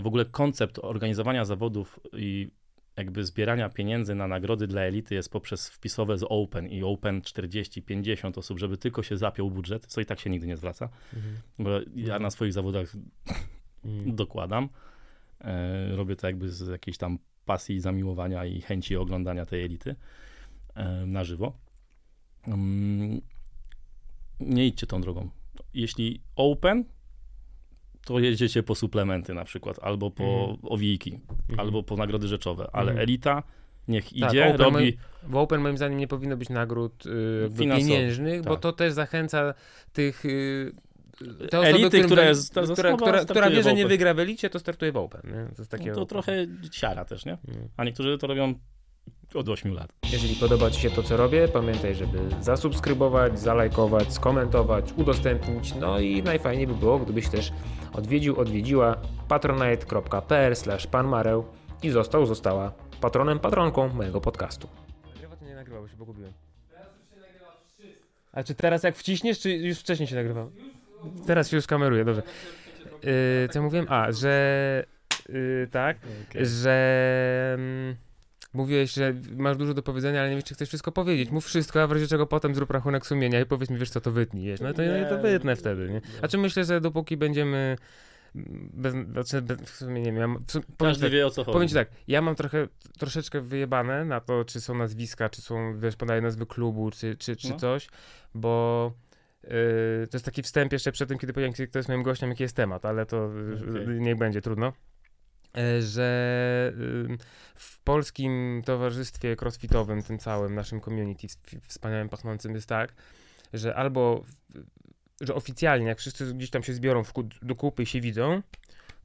w ogóle koncept organizowania zawodów i jakby zbierania pieniędzy na nagrody dla elity jest poprzez wpisowe z Open i Open 40-50 osób, żeby tylko się zapiął budżet, co i tak się nigdy nie zwraca, Mhm. bo ja na swoich zawodach Mhm. dokładam. E, robię to jakby z jakiejś tam pasji, zamiłowania i chęci oglądania tej elity e, na żywo. Mm, nie idźcie tą drogą. Jeśli open, to jedziecie po suplementy na przykład, albo po Mhm. owijki, Mhm. albo po nagrody rzeczowe, ale Mhm. elita niech Tak, idzie, open robi... moim- W Open moim zdaniem nie powinno być nagród y, Finansowych, pieniężnych, bo tak. to też zachęca tych... Y, te osoby, Elity, którym która jest- która, która, która wie, że nie wygra w Elicie, to startuje w Open. Nie? To takie No to trochę siara też, nie? Mm. A niektórzy to robią od 8 lat. Jeżeli podoba Ci się to, co robię, pamiętaj, żeby zasubskrybować, zalajkować, skomentować, udostępnić. No i najfajniej by było, gdybyś też odwiedził, odwiedziła patronite.pl panmareł i został, została patronem, patronką mojego podcastu. Nagrywa to nie nagrywa, bo się pogubiłem. A czy teraz jak wciśniesz, czy już wcześniej się nagrywał? Teraz się już kameruje, dobrze. Yy, co ja mówiłem? A, że yy, tak, że mm, mówiłeś, że masz dużo do powiedzenia, ale nie wiesz, czy chcesz wszystko powiedzieć. Mów wszystko, a w razie czego potem zrób rachunek sumienia i powiedz mi, wiesz co, to wytnij. Wiesz? No to, Nie, to wytnę wtedy, nie? A czy myślę, że dopóki będziemy bez, znaczy bez, w sumie nie wiem, ja, mam- w sumie, Każdy tak, wie o co chodzi. Powiem ci tak, ja mam trochę, troszeczkę wyjebane na to, czy są nazwiska, czy są, wiesz, podaje nazwy klubu, czy, czy, czy No. coś, bo yy, to jest taki wstęp jeszcze przed tym, kiedy powiem, kto jest moim gościem, jaki jest temat, ale to yy, Okej. niech będzie, trudno. E, Że w polskim towarzystwie crossfitowym, tym całym naszym community wspaniałym, pachnącym jest tak, że albo, że oficjalnie, jak wszyscy gdzieś tam się zbiorą w, do kupy i się widzą,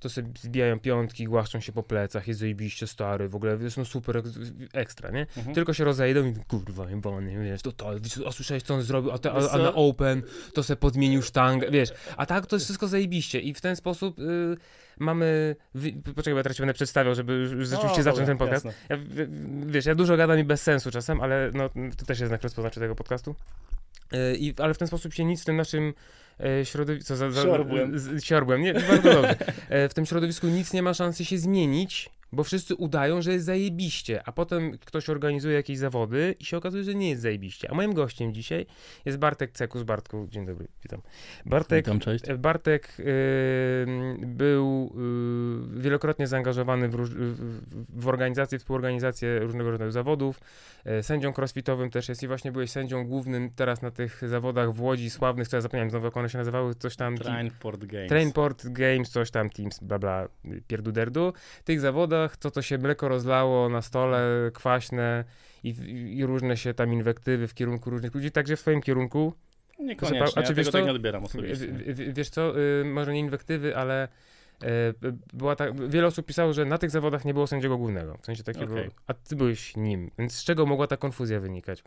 to sobie zbijają piątki, głaszczą się po plecach, jest zajebiście stary, w ogóle są super ek- ekstra, nie? Mhm. Tylko się rozejdą i kurwa, jebany, wiesz, to to, a słyszałeś co on zrobił, a, te, Wiesz a, a na open to se podmienił sztangę, wiesz, a tak to jest wszystko zajebiście i w ten sposób y, mamy, wy, poczekaj, bo ja teraz ci będę przedstawiał, żeby już rzeczywiście No, zacząć ten podcast. Ja, wiesz, ja dużo gadam i bez sensu czasem, ale no, to też jest znak rozpoznawczy tego podcastu. Yy, I, ale w ten sposób się nic w tym naszym e, środowisku... Co za, za, Siorbłem. z- Siorbłem, nie, bardzo dobrze. E, w tym środowisku nic nie ma szansy się zmienić, bo wszyscy udają, że jest zajebiście, a potem ktoś organizuje jakieś zawody i się okazuje, że nie jest zajebiście. A moim gościem dzisiaj jest Bartek Cekus. Bartku, dzień dobry, witam. Bartek, Witam, cześć. E, Bartek y, był y, wielokrotnie zaangażowany w, róż, w, w organizację, współorganizację różnego rodzaju zawodów. Sędzią crossfitowym też jest i właśnie byłeś sędzią głównym teraz na tych zawodach w Łodzi sławnych, co ja zapomniałem znowu jak one się nazywały, coś tam... Trainport Games. Trainport Games, coś tam, Teams, bla bla, pierduderdu. Tych zawodach, co to się mleko rozlało na stole, kwaśne i, i różne się tam inwektywy w kierunku różnych ludzi, także w swoim kierunku Niekoniecznie, A czy ja wiesz tego tak co? nie odbieram osobiście. w- w- Wiesz co, y, może nie inwektywy, ale y, była tak, wiele osób pisało, że na tych zawodach nie było sędziego głównego, w sensie takiego, Okej. a ty byłeś nim, więc z czego mogła ta konfuzja wynikać?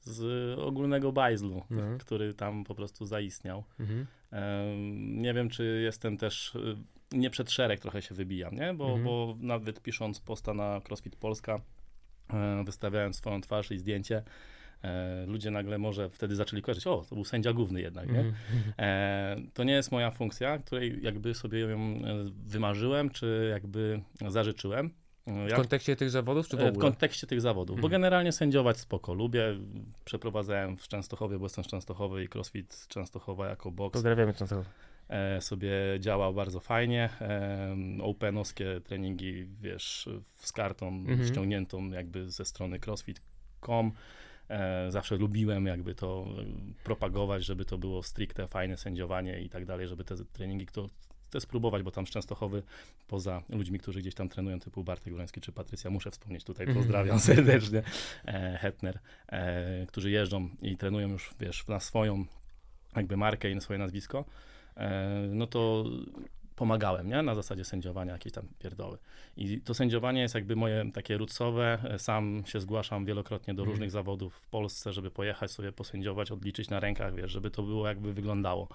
Z ogólnego bajzlu, No. który tam po prostu zaistniał. Mhm. Nie wiem, czy jestem też, y, nie przed szereg trochę się wybijam, nie? Bo, Mhm. bo nawet pisząc posta na CrossFit Polska, e, wystawiając swoją twarz i zdjęcie, e, ludzie nagle może wtedy zaczęli kojarzyć, o, to był sędzia główny jednak, nie? Mhm. E, to nie jest moja funkcja, której jakby sobie ją wymarzyłem, czy jakby zażyczyłem. E, W kontekście tych zawodów, czy w E, W ogóle? kontekście tych zawodów, bo Mhm. generalnie sędziować spoko, lubię. Przeprowadzałem w Częstochowie, bo jestem z Częstochowy i CrossFit Częstochowa jako boks Pozdrawiamy cię. E, sobie działał bardzo fajnie. E, openowskie treningi, wiesz, z kartą Mhm. ściągniętą jakby ze strony crossfit.com. E, zawsze lubiłem jakby to propagować, żeby to było stricte fajne sędziowanie i tak dalej, żeby te treningi kto chce spróbować, bo tam z Częstochowy, poza ludźmi, którzy gdzieś tam trenują, typu Bartek Goloński czy Patrycja, muszę wspomnieć tutaj, Mhm. pozdrawiam serdecznie, Hetner, którzy jeżdżą i trenują już, wiesz, na swoją jakby markę i na swoje nazwisko, no to pomagałem, nie? Na zasadzie sędziowania jakieś tam pierdoły. I to sędziowanie jest jakby moje takie rootsowe. E, Sam się zgłaszam wielokrotnie do Mhm. różnych zawodów w Polsce, żeby pojechać sobie posędziować, odliczyć na rękach, wiesz, żeby to było jakby wyglądało.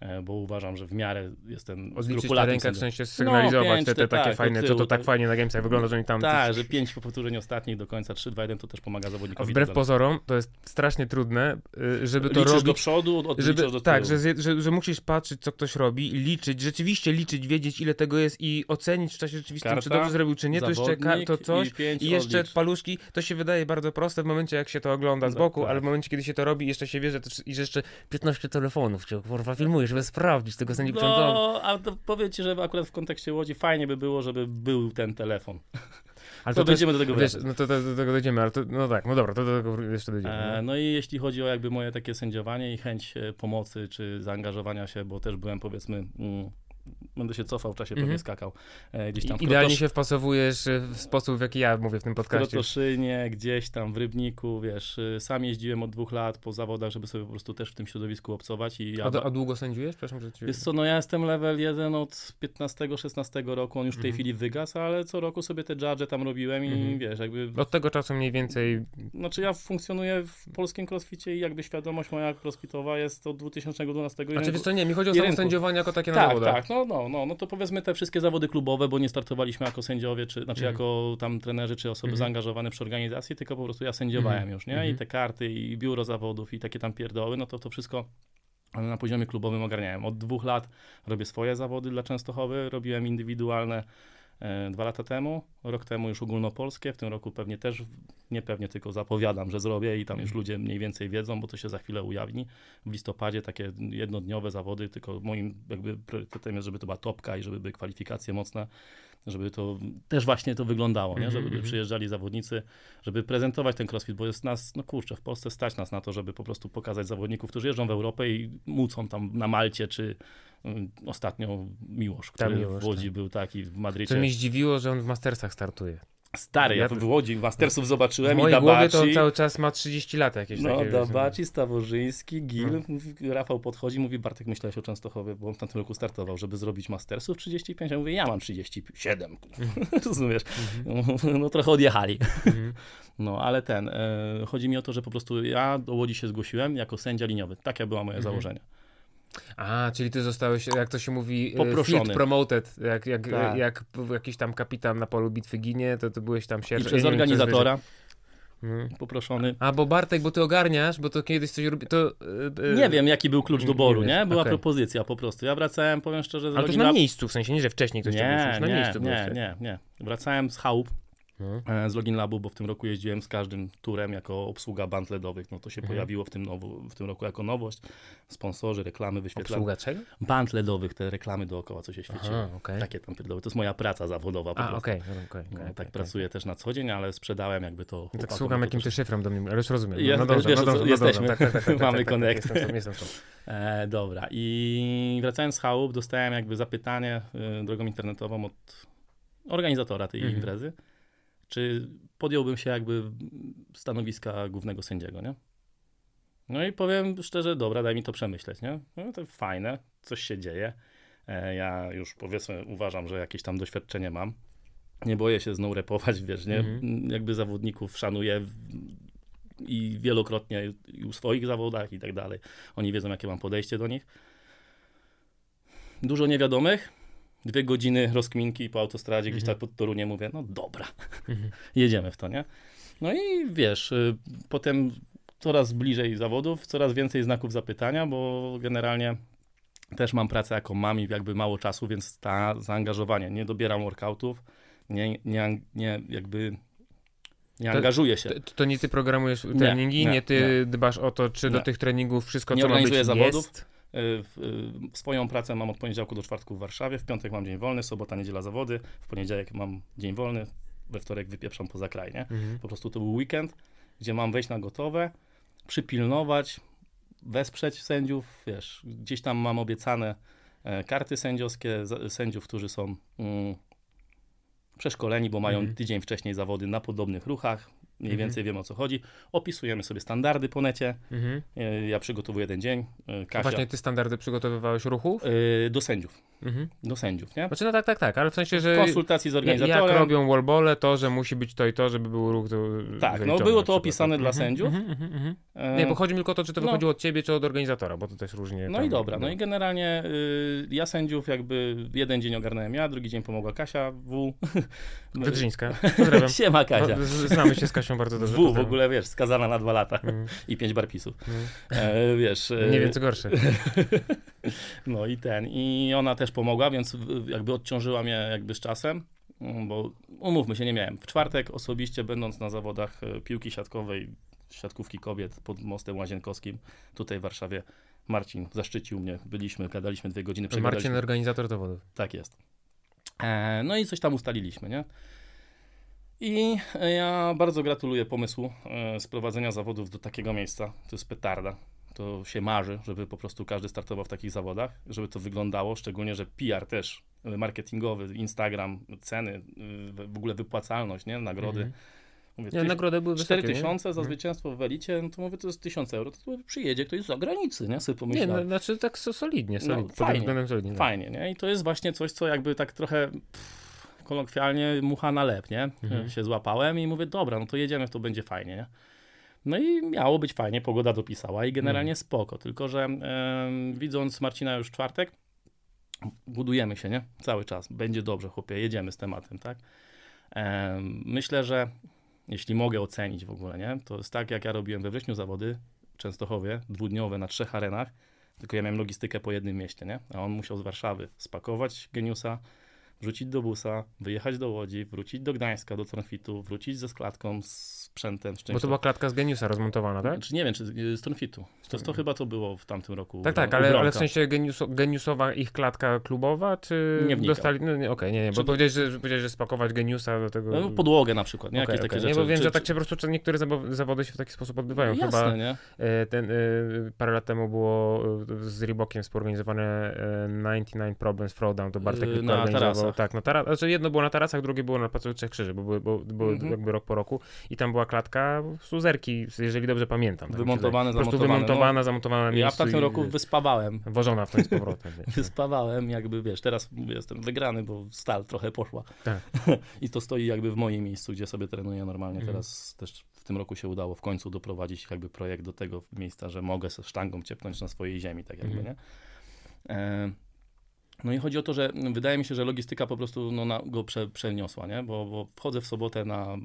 E, bo uważam, że w miarę jestem skrupulatnym rękach, w sensie sygnalizować No, pięć, te, te te takie tak, fajne, co to tak tak. fajnie na Gamesach wygląda, że oni tam... Tak, że pięć powtórzeń ostatnich do końca 3, 2, 1 to też pomaga A zawodnikowi. wbrew tak pozorom, to jest strasznie trudne, y, żeby to Liczysz robić... do przodu, Żeby, do tyłu. tak, że, że, że musisz patrzeć, co ktoś robi, liczyć, rzeczywiście liczyć, wiedzieć, ile tego jest i ocenić w czasie rzeczywistym, czy Karta, dobrze zrobił, czy nie. To jeszcze to coś. i, I jeszcze odlicz. paluszki, to się wydaje bardzo proste w momencie, jak się to ogląda z No boku, tak. ale w momencie, kiedy się to robi, jeszcze się wie, że, to, i że jeszcze 15 telefonów cię kurwa filmujesz, żeby sprawdzić tego sędzi no. A to powiem ci, że akurat w kontekście Łodzi fajnie by było, żeby był ten telefon. Ale To, to, też, będziemy do tego wiesz, no to, to do tego dojdziemy, ale to, no tak, no dobra, to do tego jeszcze dojdziemy. E, no. no i jeśli chodzi o jakby moje takie sędziowanie i chęć e, pomocy czy zaangażowania się, bo też byłem powiedzmy, mm, będę się cofał w czasie, Mhm. pewnie skakał e, gdzieś tam w I, idealnie Krotosz- się wpasowujesz y, w sposób, w jaki ja mówię w tym w podcaście. Krotoszynie, gdzieś tam w Rybniku, wiesz, y, sam jeździłem od dwóch lat po zawodach, żeby sobie po prostu też w tym środowisku obcować i ja... A, a długo sędziujesz? Przepraszam, że ci... Wiesz co, no ja jestem level 1 od 15-16 roku, on już w tej Mhm. chwili wygasł, ale co roku sobie te judge tam robiłem i Mhm. wiesz, jakby... Od tego czasu mniej więcej Znaczy ja funkcjonuję w polskim crossficie i jakby świadomość moja crossfitowa jest od 2012 i Znaczy, wiesz co, nie, mi chodzi o samo sędziowanie jako takie na Tak, zawodach. tak, no, no, no, no to powiedzmy te wszystkie zawody klubowe, bo nie startowaliśmy jako sędziowie, czy znaczy Mhm. jako tam trenerzy, czy osoby Mhm. zaangażowane przy organizacji, tylko po prostu ja sędziowałem Mhm. już, nie? I te karty, i biuro zawodów, i takie tam pierdoły, no to to wszystko na poziomie klubowym ogarniałem. Od dwóch lat robię swoje zawody dla Częstochowy, robiłem indywidualne dwa lata temu, rok temu już ogólnopolskie, w tym roku pewnie też, nie pewnie, tylko zapowiadam, że zrobię i tam już Mhm. ludzie mniej więcej wiedzą, bo to się za chwilę ujawni. W listopadzie takie jednodniowe zawody, tylko moim jakby priorytetem jest, żeby to była topka i żeby były kwalifikacje mocne, żeby to też właśnie to wyglądało, nie? Mhm, żeby mhm. przyjeżdżali zawodnicy, żeby prezentować ten crossfit, bo jest nas, no kurczę, w Polsce stać nas na to, żeby po prostu pokazać zawodników, którzy jeżdżą w Europę i mucą tam na Malcie, czy mm, ostatnio Miłosz, który Miłosz, w Łodzi tak. był taki, w Madrycie. mnie zdziwiło, że on w Mastersach startuje. Stary, ja, Ja- w Łodzi Mastersów zobaczyłem i głowie to on Dabaci. cały czas ma 30 lat jakieś No, takie. wiesz, Dabaci, Staworzyński, Gil, No. mówi- Rafał podchodzi, mówi Bartek, myślałeś o Częstochowie, bo on w tamtym roku startował, żeby zrobić Mastersów 35, ja mówię, ja mam 37, rozumiesz, no, no trochę odjechali. Mhm. No, ale ten, e, chodzi mi o to, że po prostu ja do Łodzi się zgłosiłem jako sędzia liniowy, takie było moje Mhm. założenie. A, czyli ty zostałeś, jak to się mówi, e, Poproszony. field promoted, jak, jak, Tak. jak jakiś tam kapitan na polu bitwy ginie, to ty byłeś tam I sierżant. przez nie organizatora. Mhm. poproszony, A, bo Bartek, bo ty ogarniasz, bo to kiedyś coś robi, to... e, nie wiem jaki był klucz nie doboru, wiesz, nie? Była okej. propozycja po prostu. Ja wracałem, powiem szczerze, z Ale to na miejscu, w sensie nie, że wcześniej ktoś Nie, puścił, na nie, miejscu nie, nie, nie. Wracałem z chałup E, z Login Labu, bo w tym roku jeździłem z każdym turem jako obsługa band LEDowych. No to się Mhm. pojawiło w tym, nowo, w tym roku jako nowość. Sponsorzy, reklamy, wyświetlane. Obsługa czego? Band LEDowych, te reklamy dookoła, co się świeciło. Aha, okej. Takie tam pierdoły. To jest moja praca zawodowa po A, okej, okej, No, tak pracuję też na co dzień, ale sprzedałem jakby to No tak słucham, jakim ty szyfrem do mnie, ale już rozumiem. Jest- no dobrze, wiesz, no o co- dobrze, no jesteśmy. Tak, tak, tak, Mamy tam. E, dobra, i wracając z chałup, dostałem jakby zapytanie y, drogą internetową od organizatora tej Mhm. imprezy, czy podjąłbym się jakby stanowiska głównego sędziego, nie? No i powiem szczerze, dobra, daj mi to przemyśleć, nie? No to fajne, coś się dzieje. E, ja już powiedzmy uważam, że jakieś tam doświadczenie mam. Nie boję się znowu repować, wiesz, nie? Mhm. Jakby zawodników szanuję i wielokrotnie i u swoich zawodach i tak dalej. Oni wiedzą, jakie mam podejście do nich. Dużo niewiadomych. Dwie godziny rozkminki po autostradzie, gdzieś Mhm. tak pod Toruniem mówię, no dobra, Mhm. jedziemy w to, nie? No i wiesz, y, potem coraz bliżej zawodów, coraz więcej znaków zapytania, bo generalnie też mam pracę jako mam i jakby mało czasu, więc ta zaangażowanie, nie dobieram workoutów, nie, nie, nie jakby nie To- angażuję się. To, to nie ty programujesz treningi, nie, nie, ty dbasz o to, czy do Nie. tych treningów wszystko, Nie co ma być, zawodów. jest. W- y, Swoją pracę mam od poniedziałku do czwartku w Warszawie, w piątek mam dzień wolny, sobota, niedziela zawody, w poniedziałek mam dzień wolny, we wtorek wypieprzam poza kraj, nie? Mhm. Po prostu to był weekend, gdzie mam wejść na gotowe, przypilnować, wesprzeć sędziów, wiesz, gdzieś tam mam obiecane e, karty sędziowskie, sędziów, którzy są mm, przeszkoleni, bo mają Mhm. tydzień wcześniej zawody na podobnych ruchach, mniej Mhm. więcej wiem o co chodzi. Opisujemy sobie standardy po necie, Mhm. e, ja przygotowuję ten dzień, e, Kasia, właśnie ty standardy przygotowywałeś ruchów? e, do sędziów. Mhm. do sędziów, nie? Znaczy no tak, tak, tak, ale w sensie, W że konsultacji z organizatorem. jak robią wallbole, to, że musi być to i to, żeby był ruch, Tak, no było to opisane tak. dla Mhm, sędziów. E, Nie, bo chodzi mi tylko o to, czy to no. wychodziło od ciebie, czy od organizatora, bo to też różnie No tam- i dobra, no i generalnie y, ja sędziów jakby jeden dzień ogarnąłem ja, drugi dzień pomogła Kasia W. Wydrzyńska, pozdrawiam. Siema Kasia. No, znamy się z Kasią bardzo dobrze. W w ogóle, wiesz, skazana na dwa lata Mm, i pięć barpisów. mm. E, wiesz. e, Nie wiem, co gorsze. No i ten, i ona też pomogła, więc jakby odciążyła mnie jakby z czasem, mm, bo umówmy się, nie miałem. W czwartek osobiście będąc na zawodach e, piłki siatkowej, siatkówki kobiet pod mostem Łazienkowskim, tutaj w Warszawie, Marcin zaszczycił mnie, byliśmy, gadaliśmy dwie godziny, Marcin, organizator dowodów. Tak jest. E, no i coś tam ustaliliśmy, nie? I e, ja bardzo gratuluję pomysłu sprowadzenia zawodów do takiego miejsca. To jest petarda. To się marzy, żeby po prostu każdy startował w takich zawodach, żeby to wyglądało, szczególnie, że PR też marketingowy, Instagram, ceny, w ogóle wypłacalność, nie? Nagrody. Mhm. Mówię, Nie, tyś- nagrody były 4 wysokie, nie? tysiące za Mhm. zwycięstwo w Elicie, no to mówię, to jest 1000 euro, to przyjedzie ktoś z zagranicy, nie? Sobie Nie, pomyślałem. no, znaczy tak so- solidnie, No, solidnie. tym fajnie, solidnie. tak. Fajnie, nie? I to jest właśnie coś, co jakby tak trochę pff, kolokwialnie mucha na lep, nie? Mhm. Się złapałem i mówię, dobra, no to jedziemy, to będzie fajnie, nie? No i miało być fajnie, pogoda dopisała i generalnie Mhm. spoko, tylko że widząc Marcina już czwartek, budujemy się, nie? Cały czas, będzie dobrze, chłopie, jedziemy z tematem, tak? Myślę, że jeśli mogę ocenić w ogóle, nie? To jest tak, jak ja robiłem we wrześniu zawody w Częstochowie, dwudniowe na trzech arenach, tylko ja miałem logistykę po jednym mieście, nie? A on musiał z Warszawy spakować geniusa, wrzucić do busa, wyjechać do Łodzi, wrócić do Gdańska, do Tronfitu, wrócić ze składką, z sprzętem. Bo to była klatka z Geniusa rozmontowana, tak? Czy nie wiem, czy z Tronfitu. To, to chyba to było w tamtym roku. Tak, tak, u ale, ale w sensie geniuso, geniusowa ich klatka klubowa, czy Nie wnikam. dostali, no nie, okej, nie, nie, bo Czy- powiedziałeś, że, powiedziałeś, że spakować geniusa do tego... No, podłogę na przykład, nie? Okej, Jakieś takie okej. rzeczy. Nie, bo wiem, Czy- że tak się po prostu niektóre zawo- zawody się w taki sposób odbywają. Jasne, Chyba nie? e, ten, e, parę lat temu było e, z Reebokiem współorganizowane e, 99 Problems Throwdown, to Bartek Yy, na tarasach. Tak, na tara- znaczy jedno było na tarasach, drugie było na Placu Trzech Krzyży, bo były, bo, były Mhm. jakby rok po roku i tam była klatka suzerki, jeżeli dobrze pamiętam. tak Wymontowane. Po prostu zamontowane, no. wymontowana, zamontowana na Ja w tamtym i- roku wyspawałem. Wożona w i z powrotem. wiesz. Wyspawałem, jakby wiesz, teraz jestem wygrany, bo stal trochę poszła. Tak. I to stoi jakby w moim miejscu, gdzie sobie trenuję normalnie. Mhm. Teraz też w tym roku się udało w końcu doprowadzić jakby projekt do tego miejsca, że mogę ze sztangą ciepnąć na swojej ziemi, tak jakby, Mhm. nie? E, no i chodzi o to, że wydaje mi się, że logistyka po prostu no, na, go prze, przeniosła, nie? Bo, bo wchodzę w sobotę na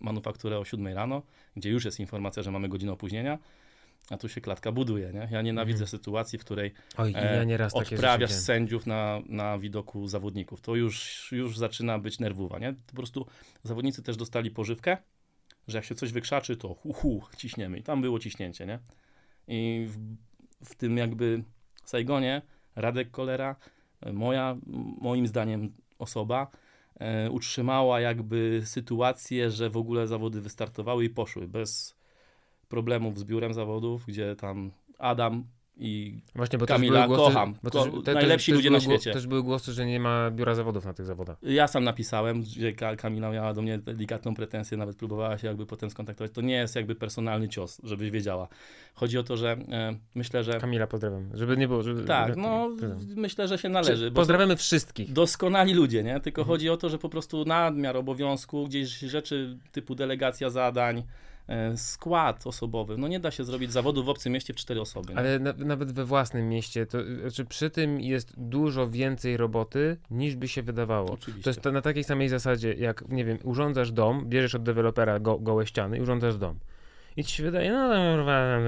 manufakturę o 7 rano, gdzie już jest informacja, że mamy godzinę opóźnienia, a tu się klatka buduje, nie? Ja nienawidzę Mhm. sytuacji, w której Oj, e, ja odprawiasz sędziów na, na widoku zawodników. To już, już zaczyna być nerwowa, nie? Po prostu zawodnicy też dostali pożywkę, że jak się coś wykrzaczy, to hu, hu ciśniemy. I tam było ciśnięcie, nie? I w, w tym jakby Saigonie Radek Kolera, moja, moim zdaniem osoba, e, utrzymała jakby sytuację, że w ogóle zawody wystartowały i poszły bez problemów z biurem zawodów, gdzie tam Adam i Właśnie, bo Kamila, też były głosy, kocham. Bo Ko- też, te, najlepsi też, ludzie też na świecie. Też były głosy, że nie ma biura zawodów na tych zawodach. Ja sam napisałem, że Ka- Kamila miała do mnie delikatną pretensję, nawet próbowała się jakby potem skontaktować. To nie jest jakby personalny cios, żebyś wiedziała. Chodzi o to, że e, myślę, że Kamila, pozdrawiam. Żeby nie było. Żeby, tak, no pozdrawiam. myślę, że się należy. Pozdrawiamy wszystkich. Doskonali ludzie, nie? Tylko Mhm. chodzi o to, że po prostu nadmiar obowiązku, gdzieś rzeczy typu delegacja zadań, skład osobowy. No nie da się zrobić zawodu w obcym mieście w cztery osoby. Ale na, nawet we własnym mieście, to znaczy przy tym jest dużo więcej roboty niż by się wydawało. Oczywiście. To jest to na takiej samej zasadzie, jak nie wiem, urządzasz dom, bierzesz od dewelopera go, gołe ściany i urządzasz dom. I ci się wydaje, no kurwa,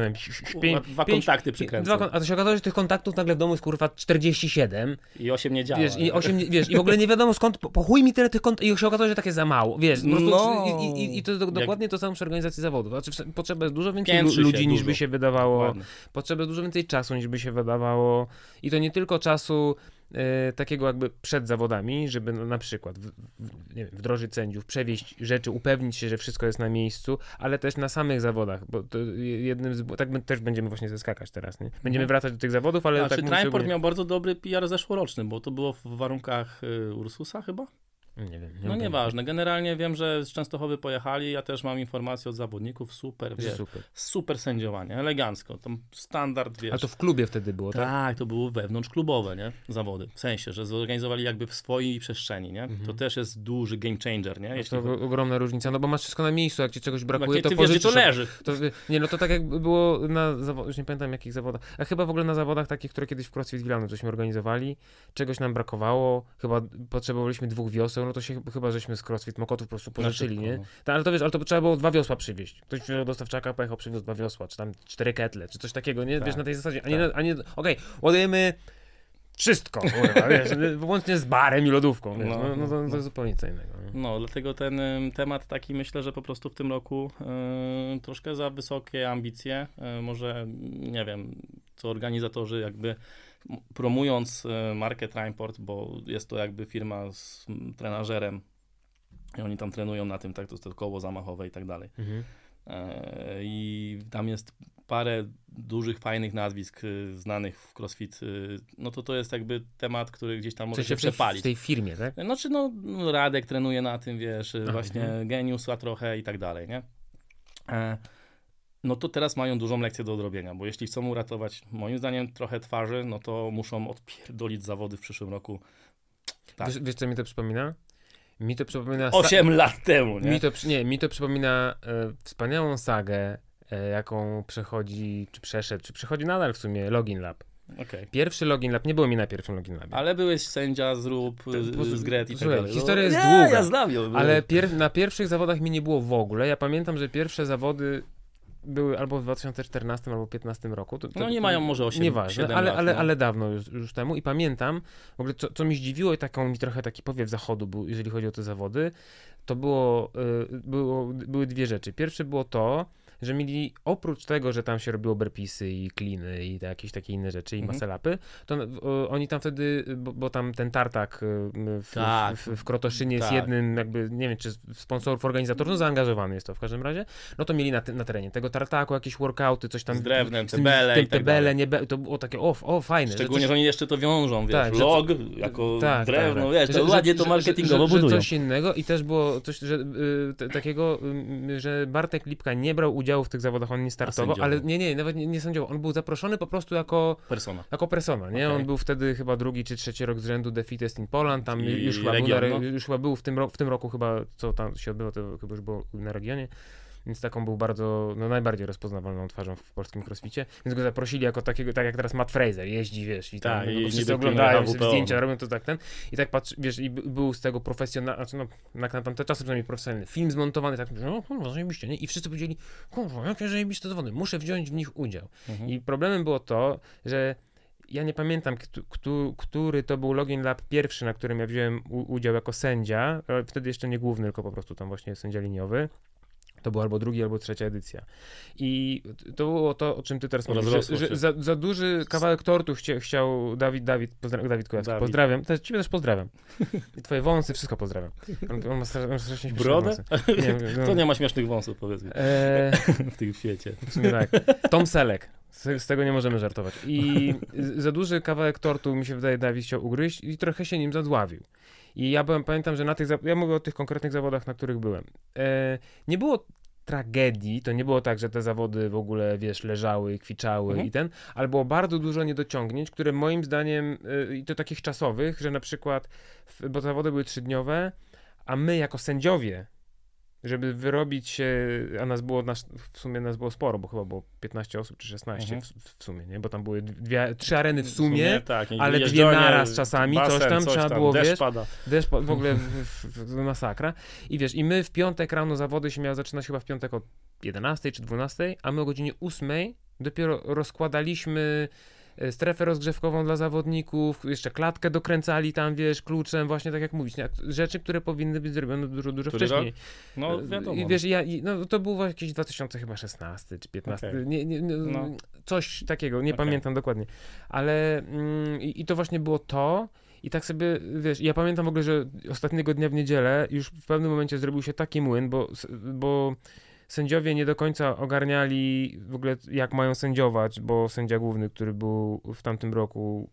Kurwa, dwa kontakty przykręcę. Dwa, kon- a to się okazało, że tych kontaktów nagle w domu jest kurwa 47. I osiem nie działa. Wiesz, i nie? osiem, wiesz, i w ogóle nie wiadomo skąd, po, po chuj mi tyle tych kont, i się okazało, że takie za mało, wiesz, po prostu, No. i, i, i to jest do, dokładnie to samo przy organizacji zawodów, znaczy potrzeba jest dużo więcej Piętrzy ludzi niż dużo. by się wydawało, Dokładnie. potrzeba jest dużo więcej czasu niż by się wydawało i to nie tylko czasu takiego jakby przed zawodami, żeby no, na przykład w, w, wiem, wdrożyć sędziów, przewieźć rzeczy, upewnić się, że wszystko jest na miejscu, ale też na samych zawodach, bo to jednym z, tak my też będziemy właśnie zeskakać teraz, nie? Będziemy Mhm. wracać do tych zawodów, ale Znaczy, tak Transport miał bardzo dobry PR zeszłoroczny, bo to było w warunkach y, Ursusa chyba? Nie wiem. Nie No nieważne. Generalnie wiem, że z Częstochowy pojechali. Ja też mam informacje od zawodników. Super, wiesz, Super. super sędziowanie, elegancko. Tam standard, wiesz. A to w klubie wtedy było, tak? Tak, to były wewnątrzklubowe, nie? Zawody. W sensie, że zorganizowali jakby w swojej przestrzeni, nie? Mhm. To też jest duży game changer, nie? No Jeśli to ogromna różnica, no bo masz wszystko na miejscu, jak ci czegoś brakuje, to gdzie to pożyczysz. leży. To, nie, no to tak jak było na zawodach, już nie pamiętam jakich zawodach, a chyba w ogóle na zawodach takich, które kiedyś w CrossFit Wilano żeśmy organizowali, czegoś nam brakowało, chyba potrzebowaliśmy dwóch wioseł, no to się chyba żeśmy z CrossFit Mokotów po prostu pożyczyli, szybko, nie? no. Ta, ale to wiesz, ale to trzeba było dwa wiosła przywieźć. Ktoś wziął dostawczaka, pojechał, przywiózł dwa wiosła, czy tam cztery ketle, czy coś takiego, nie? Tak, Wiesz, na tej zasadzie, a nie, tak. a nie okej, ładujemy wszystko, kurwa, wiesz, włącznie z barem i lodówką, wiesz, No, no, no, to, no. to jest zupełnie co innego. nie? No, dlatego ten temat taki myślę, że po prostu w tym roku troszkę za wysokie ambicje. Y, może, nie wiem, co organizatorzy jakby promując y, markę Trimeport, bo jest to jakby firma z trenażerem i oni tam trenują na tym, tak, to jest to koło zamachowe i tak dalej. Mhm. E, I tam jest parę dużych, fajnych nazwisk y, znanych w CrossFit. No to to jest jakby temat, który gdzieś tam może się przepalić. w tej firmie, tak? Znaczy, no, Radek trenuje na tym, wiesz, Aha, właśnie mhm. geniusza trochę i tak dalej, nie? No to teraz mają dużą lekcję do odrobienia, bo jeśli chcą uratować, moim zdaniem, trochę twarzy, no to muszą odpierdolić zawody w przyszłym roku Tak. Wiesz, wiesz, co mi to przypomina? Mi to przypomina... sa- 8 lat temu, nie? Mi to, nie, mi to przypomina e, wspaniałą sagę, e, jaką przechodzi, czy przeszedł, czy przechodzi nadal w sumie Login Lab. Okej. Pierwszy Login Lab, nie było mi na pierwszym Login Labie. Ale byłeś sędzia, zrób, z, z Gret i tak słuchaj, dalej. historia jest nie, długa, ja znam ją. Ale pier na pierwszych zawodach mi nie było w ogóle. Ja pamiętam, że pierwsze zawody były albo w 2014 albo 2015 roku. To, to, No nie to- mają może 8 Nieważne, 7 ale, lat, ale, no. ale dawno już, już temu i pamiętam, w ogóle co, co mi zdziwiło i taką mi trochę taki powiew zachodu był, jeżeli chodzi o te zawody, to było, y, było, były dwie rzeczy. Pierwsze było to, że mieli oprócz tego, że tam się robiło burpeesy i kliny i jakieś takie inne rzeczy i Mhm. muscle-upy, to y, oni tam wtedy, bo, bo tam ten tartak y, w, Tak. w, w Krotoszynie jest Tak. jednym jakby, nie wiem czy sponsorów, organizatorów, no zaangażowany jest to w każdym razie, no to mieli na, na terenie tego tartaku jakieś workouty, coś tam Z drewnem, z te tym- bele te, i tak te bele, dalej. nie be, to było takie, o, o fajne. że Szczególnie, coś- że oni jeszcze to wiążą, wiesz, Tak, że log jako tak, drewno, tak, wiesz, tak. to Że- ładnie że- to że- marketingowo że, że, budują. coś innego i też było coś, że y, takiego, y, że Bartek Lipka nie brał udziału w tych zawodach, on nie startował, ale nie, nie, nawet nie, nie sędziował, on był zaproszony po prostu jako, Persona. jako persona, nie? Okej. On był wtedy chyba drugi czy trzeci rok z rzędu The Fittest in Poland, tam I już chyba, był na, region, re- no. już chyba był w tym, ro- w tym roku chyba, co tam się odbyło, to chyba już było na regionie. Więc taką był bardzo, no najbardziej rozpoznawalną twarzą w polskim crossficie. Więc go zaprosili jako takiego, tak jak teraz Matt Fraser jeździ, wiesz, i tam Tak, no, i wszyscy oglądają zdjęcia, robią to tak ten. I tak patrz, wiesz, i by- był z tego profesjonalny, znaczy no, jak na tamte czasy przynajmniej profesjonalny film zmontowany, tak, no kurwa, zajebiście, nie? I wszyscy powiedzieli, kurwa, jakie zajebiste zawody, muszę wziąć w nich udział. Mhm. I problemem było to, że ja nie pamiętam, kto, który to był Login Lab pierwszy, na którym ja wziąłem udział jako sędzia. ale Wtedy jeszcze nie główny, tylko po prostu tam właśnie sędzia liniowy. To była albo drugi, albo trzecia edycja. I to było to, o czym ty teraz mówisz, że, że za, za duży kawałek tortu chcia, chciał Dawid, Dawid, pozdra, Dawid Kujawski, Dawid. pozdrawiam. Też, ciebie też pozdrawiam. I twoje wąsy, wszystko pozdrawiam. On, on ma strasznie śmieszne Brodę? Nie, no, To nie ma śmiesznych wąsów, powiedz mi, e, w tym świecie. w tak. Tom Selek. Z, z tego nie możemy żartować. I za duży kawałek tortu, mi się wydaje, Dawid chciał ugryźć i trochę się nim zadławił. I ja byłem, pamiętam, że na tych, ja mówię o tych konkretnych zawodach, na których byłem. E, nie było tragedii, to nie było tak, że te zawody w ogóle, wiesz, leżały, kwiczały Mhm. i ten, ale było bardzo dużo niedociągnięć, które moim zdaniem, y, i to takich czasowych, że na przykład, bo zawody były trzydniowe, a my jako sędziowie, żeby wyrobić się, a nas było, nas, w sumie nas było sporo, bo chyba było 15 osób czy 16 Mhm. w, w sumie, nie? Bo tam były dwie, trzy areny w sumie, tak, i ale dwie naraz czasami, coś basen, tam trzeba było, deszcz wiesz, pada. deszcz w ogóle w, w, w, masakra. I wiesz, i my w piątek rano zawody się miały zaczynać chyba w piątek o 11 czy 12, a my o godzinie 8 dopiero rozkładaliśmy strefę rozgrzewkową dla zawodników, jeszcze klatkę dokręcali tam, wiesz, kluczem, właśnie tak jak mówić, nie? rzeczy, które powinny być zrobione dużo, dużo Który wcześniej. No E, wiadomo. I wiesz, ja, i, no, to był jakiś 2016 czy 15, Okej. nie, nie, No. coś takiego, nie Okej. pamiętam dokładnie. Ale mm, i, i to właśnie było to. I tak sobie, wiesz, ja pamiętam w ogóle, że ostatniego dnia w niedzielę już w pewnym momencie zrobił się taki młyn, bo, bo sędziowie nie do końca ogarniali w ogóle jak mają sędziować, bo sędzia główny, który był w tamtym roku,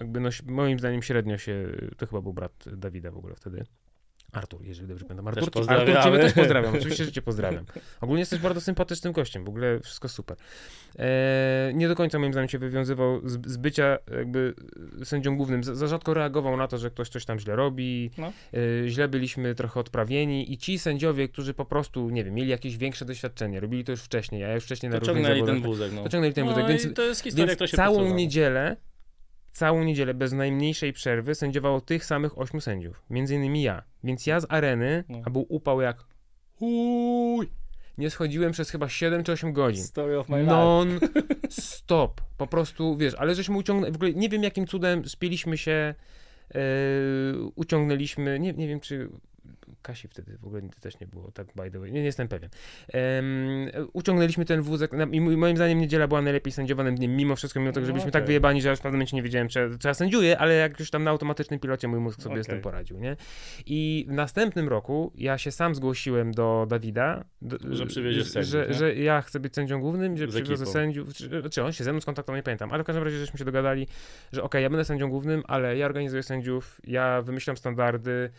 jakby no, moim zdaniem średnio się, to chyba był brat Dawida w ogóle wtedy. Artur, jeżeli dobrze pamiętam. Artur, Artur, ciebie też pozdrawiam, oczywiście, że cię pozdrawiam. Ogólnie jesteś bardzo sympatycznym gościem, w ogóle wszystko super. E, nie do końca moim zdaniem się wywiązywał z, z bycia jakby sędzią głównym. Za, za, rzadko reagował na to, że ktoś coś tam źle robi. No. E, źle byliśmy trochę odprawieni i ci sędziowie, którzy po prostu, nie wiem, mieli jakieś większe doświadczenie, robili to już wcześniej, ja już wcześniej na różnych zawodach. ten wózek, no. Pociągnęli ten wózek, no, więc, to jest historia, więc całą niedzielę całą niedzielę bez najmniejszej przerwy sędziowało tych samych ośmiu sędziów. Między innymi ja. Więc ja z areny, no. a był upał jak uj, nie schodziłem przez chyba 7 czy 8 godzin. Story of my life. Non stop. Po prostu, wiesz, ale żeśmy uciągnęli, w ogóle nie wiem jakim cudem spieliśmy się, yy, uciągnęliśmy, nie, nie wiem czy Kasi wtedy w ogóle też nie było, tak by the way, nie, nie jestem pewien. Um, uciągnęliśmy ten wózek i moim zdaniem niedziela była najlepiej sędziowanym dniem, mimo wszystko, mimo tego, że byliśmy okay. tak wyjebani, że ja już w pewnym momencie nie wiedziałem, czy, co ja sędziuję, ale jak już tam na automatycznym pilocie mój mózg sobie okay. z tym poradził, nie? I w następnym roku ja się sam zgłosiłem do Dawida, do, że przywieziesz sędziów, że, że, ja chcę być sędzią głównym, że przywiozę sędziów, czy, czy on się ze mną skontaktował, nie pamiętam, ale w każdym razie żeśmy się dogadali, że okej, okay, ja będę sędzią głównym, ale ja organizuję sędziów, ja wymyślam standardy,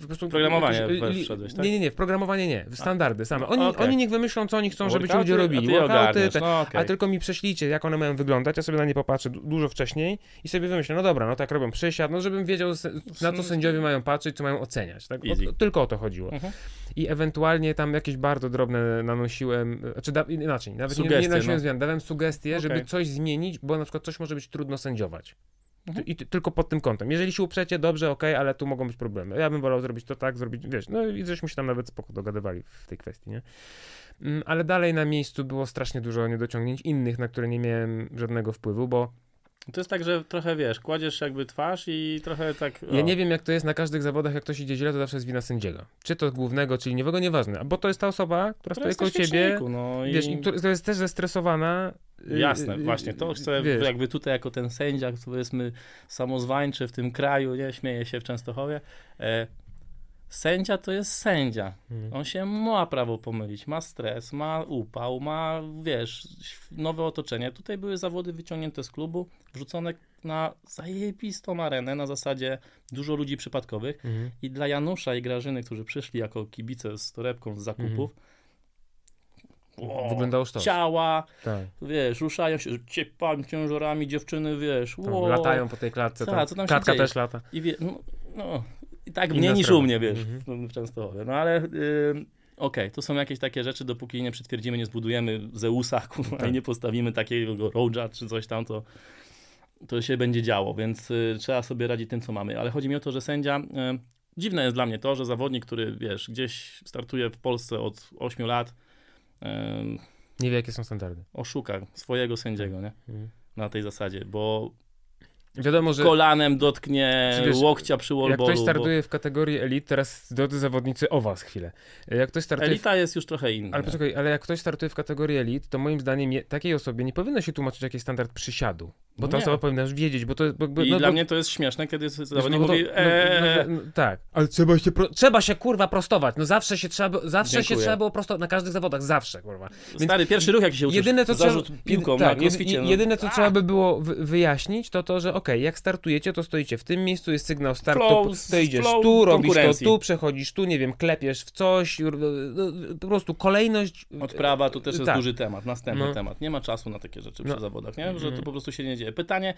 po prostu Programowanie jakieś, wszedłeś, tak? Nie, nie, nie, w programowanie nie, w standardy same. Oni, okay. oni niech wymyślą, co oni chcą, żeby ci ludzie robili. Workouty, te, no, okay. A tylko mi prześlijcie, jak one mają wyglądać, ja sobie na nie popatrzę dużo wcześniej i sobie wymyślę, no dobra, no tak robią przysiad, no żebym wiedział, na co sędziowie mają patrzeć, co mają oceniać. Tak? O, tylko o to chodziło. Mhm. I ewentualnie tam jakieś bardzo drobne nanosiłem, znaczy da, inaczej, nawet sugestie, nie, nie nanosiłem no. zmian, dałem sugestie, okay. żeby coś zmienić, bo na przykład coś może być trudno sędziować. Mhm. I tylko pod tym kątem. Jeżeli się uprzecie, dobrze, ok, ale tu mogą być problemy. Ja bym wolał zrobić to tak, zrobić, wiesz, no i żeśmy się tam nawet spoko dogadywali w tej kwestii, nie? Mm, ale dalej na miejscu było strasznie dużo niedociągnięć innych, na które nie miałem żadnego wpływu, bo to jest tak, że trochę wiesz, kładziesz jakby twarz i trochę tak. O. Ja nie wiem, jak to jest na każdych zawodach, jak ktoś idzie źle, to zawsze jest wina sędziego. Czy to głównego, czy liniowego, nieważne. Bo to jest ta osoba, która, która stoi koło ciebie. No i... Wiesz, i która jest też zestresowana. Y, Jasne, y, właśnie. To chcę wiesz. jakby tutaj jako ten sędzia, powiedzmy samozwańczy w tym kraju, nie śmieje się w Częstochowie. E, Sędzia to jest sędzia. Hmm. On się ma prawo pomylić, ma stres, ma upał, ma, wiesz, nowe otoczenie. Tutaj były zawody wyciągnięte z klubu, wrzucone na zajebistą arenę, na zasadzie dużo ludzi przypadkowych. Hmm. I dla Janusza i Grażyny, którzy przyszli jako kibice z torebką z zakupów, hmm. Wyglądało to. Ciała, tak. wiesz, ruszają się, ciepami, ciężarami, dziewczyny, wiesz, wow. Latają po tej klatce, Ta, co tam klatka też lata. I wie, no, no, i tak mniej niż u mnie, wiesz, mhm. w Częstochowie. No ale... Yy, Okej, okay, to są jakieś takie rzeczy, dopóki nie przytwierdzimy, nie zbudujemy Zeusa, kurwa, tak. i nie postawimy takiego Roja czy coś tam, to, to się będzie działo, więc y, trzeba sobie radzić tym, co mamy. Ale chodzi mi o to, że sędzia, y, dziwne jest dla mnie to, że zawodnik, który, wiesz, gdzieś startuje w Polsce od 8 lat, y, nie wie, jakie są standardy. Oszuka swojego sędziego, nie? Mhm. Na tej zasadzie, bo Wiadomo, że kolanem dotknie wiesz, łokcia przy wallballu. Jak ktoś startuje bo... w kategorii elit, teraz drodzy zawodnicy, o was chwilę. Jak ktoś startuje Elita w... jest już trochę inna. Ale poczekaj, ale jak ktoś startuje w kategorii elit, to moim zdaniem je, takiej osobie nie powinno się tłumaczyć jakiś standard przysiadu. Bo no ta osoba powinna już wiedzieć, bo to... Bo, bo, I no, dla bo... mnie to jest śmieszne, kiedy zawodnik no, mówi no, eee. no, Tak, ale trzeba się, pro... trzeba się kurwa prostować. No zawsze się trzeba, zawsze się trzeba było prostować, na każdych zawodach, zawsze kurwa. Więc Stary, pierwszy ruch jaki się uczysz, jedyne to zarzut trzeba, piłką tak, na crossficie, no. Jedyne co trzeba by było wyjaśnić, to to, że okej, okay, jak startujecie, to stoicie w tym miejscu, jest sygnał start, flow, to, to idziesz tu, robisz to tu, przechodzisz tu, nie wiem, klepiesz w coś, po prostu kolejność... Odprawa to też jest tak. duży temat, następny no. temat. Nie ma czasu na takie rzeczy no. przy zawodach, nie? że to mhm. po prostu się nie dzieje. Pytanie,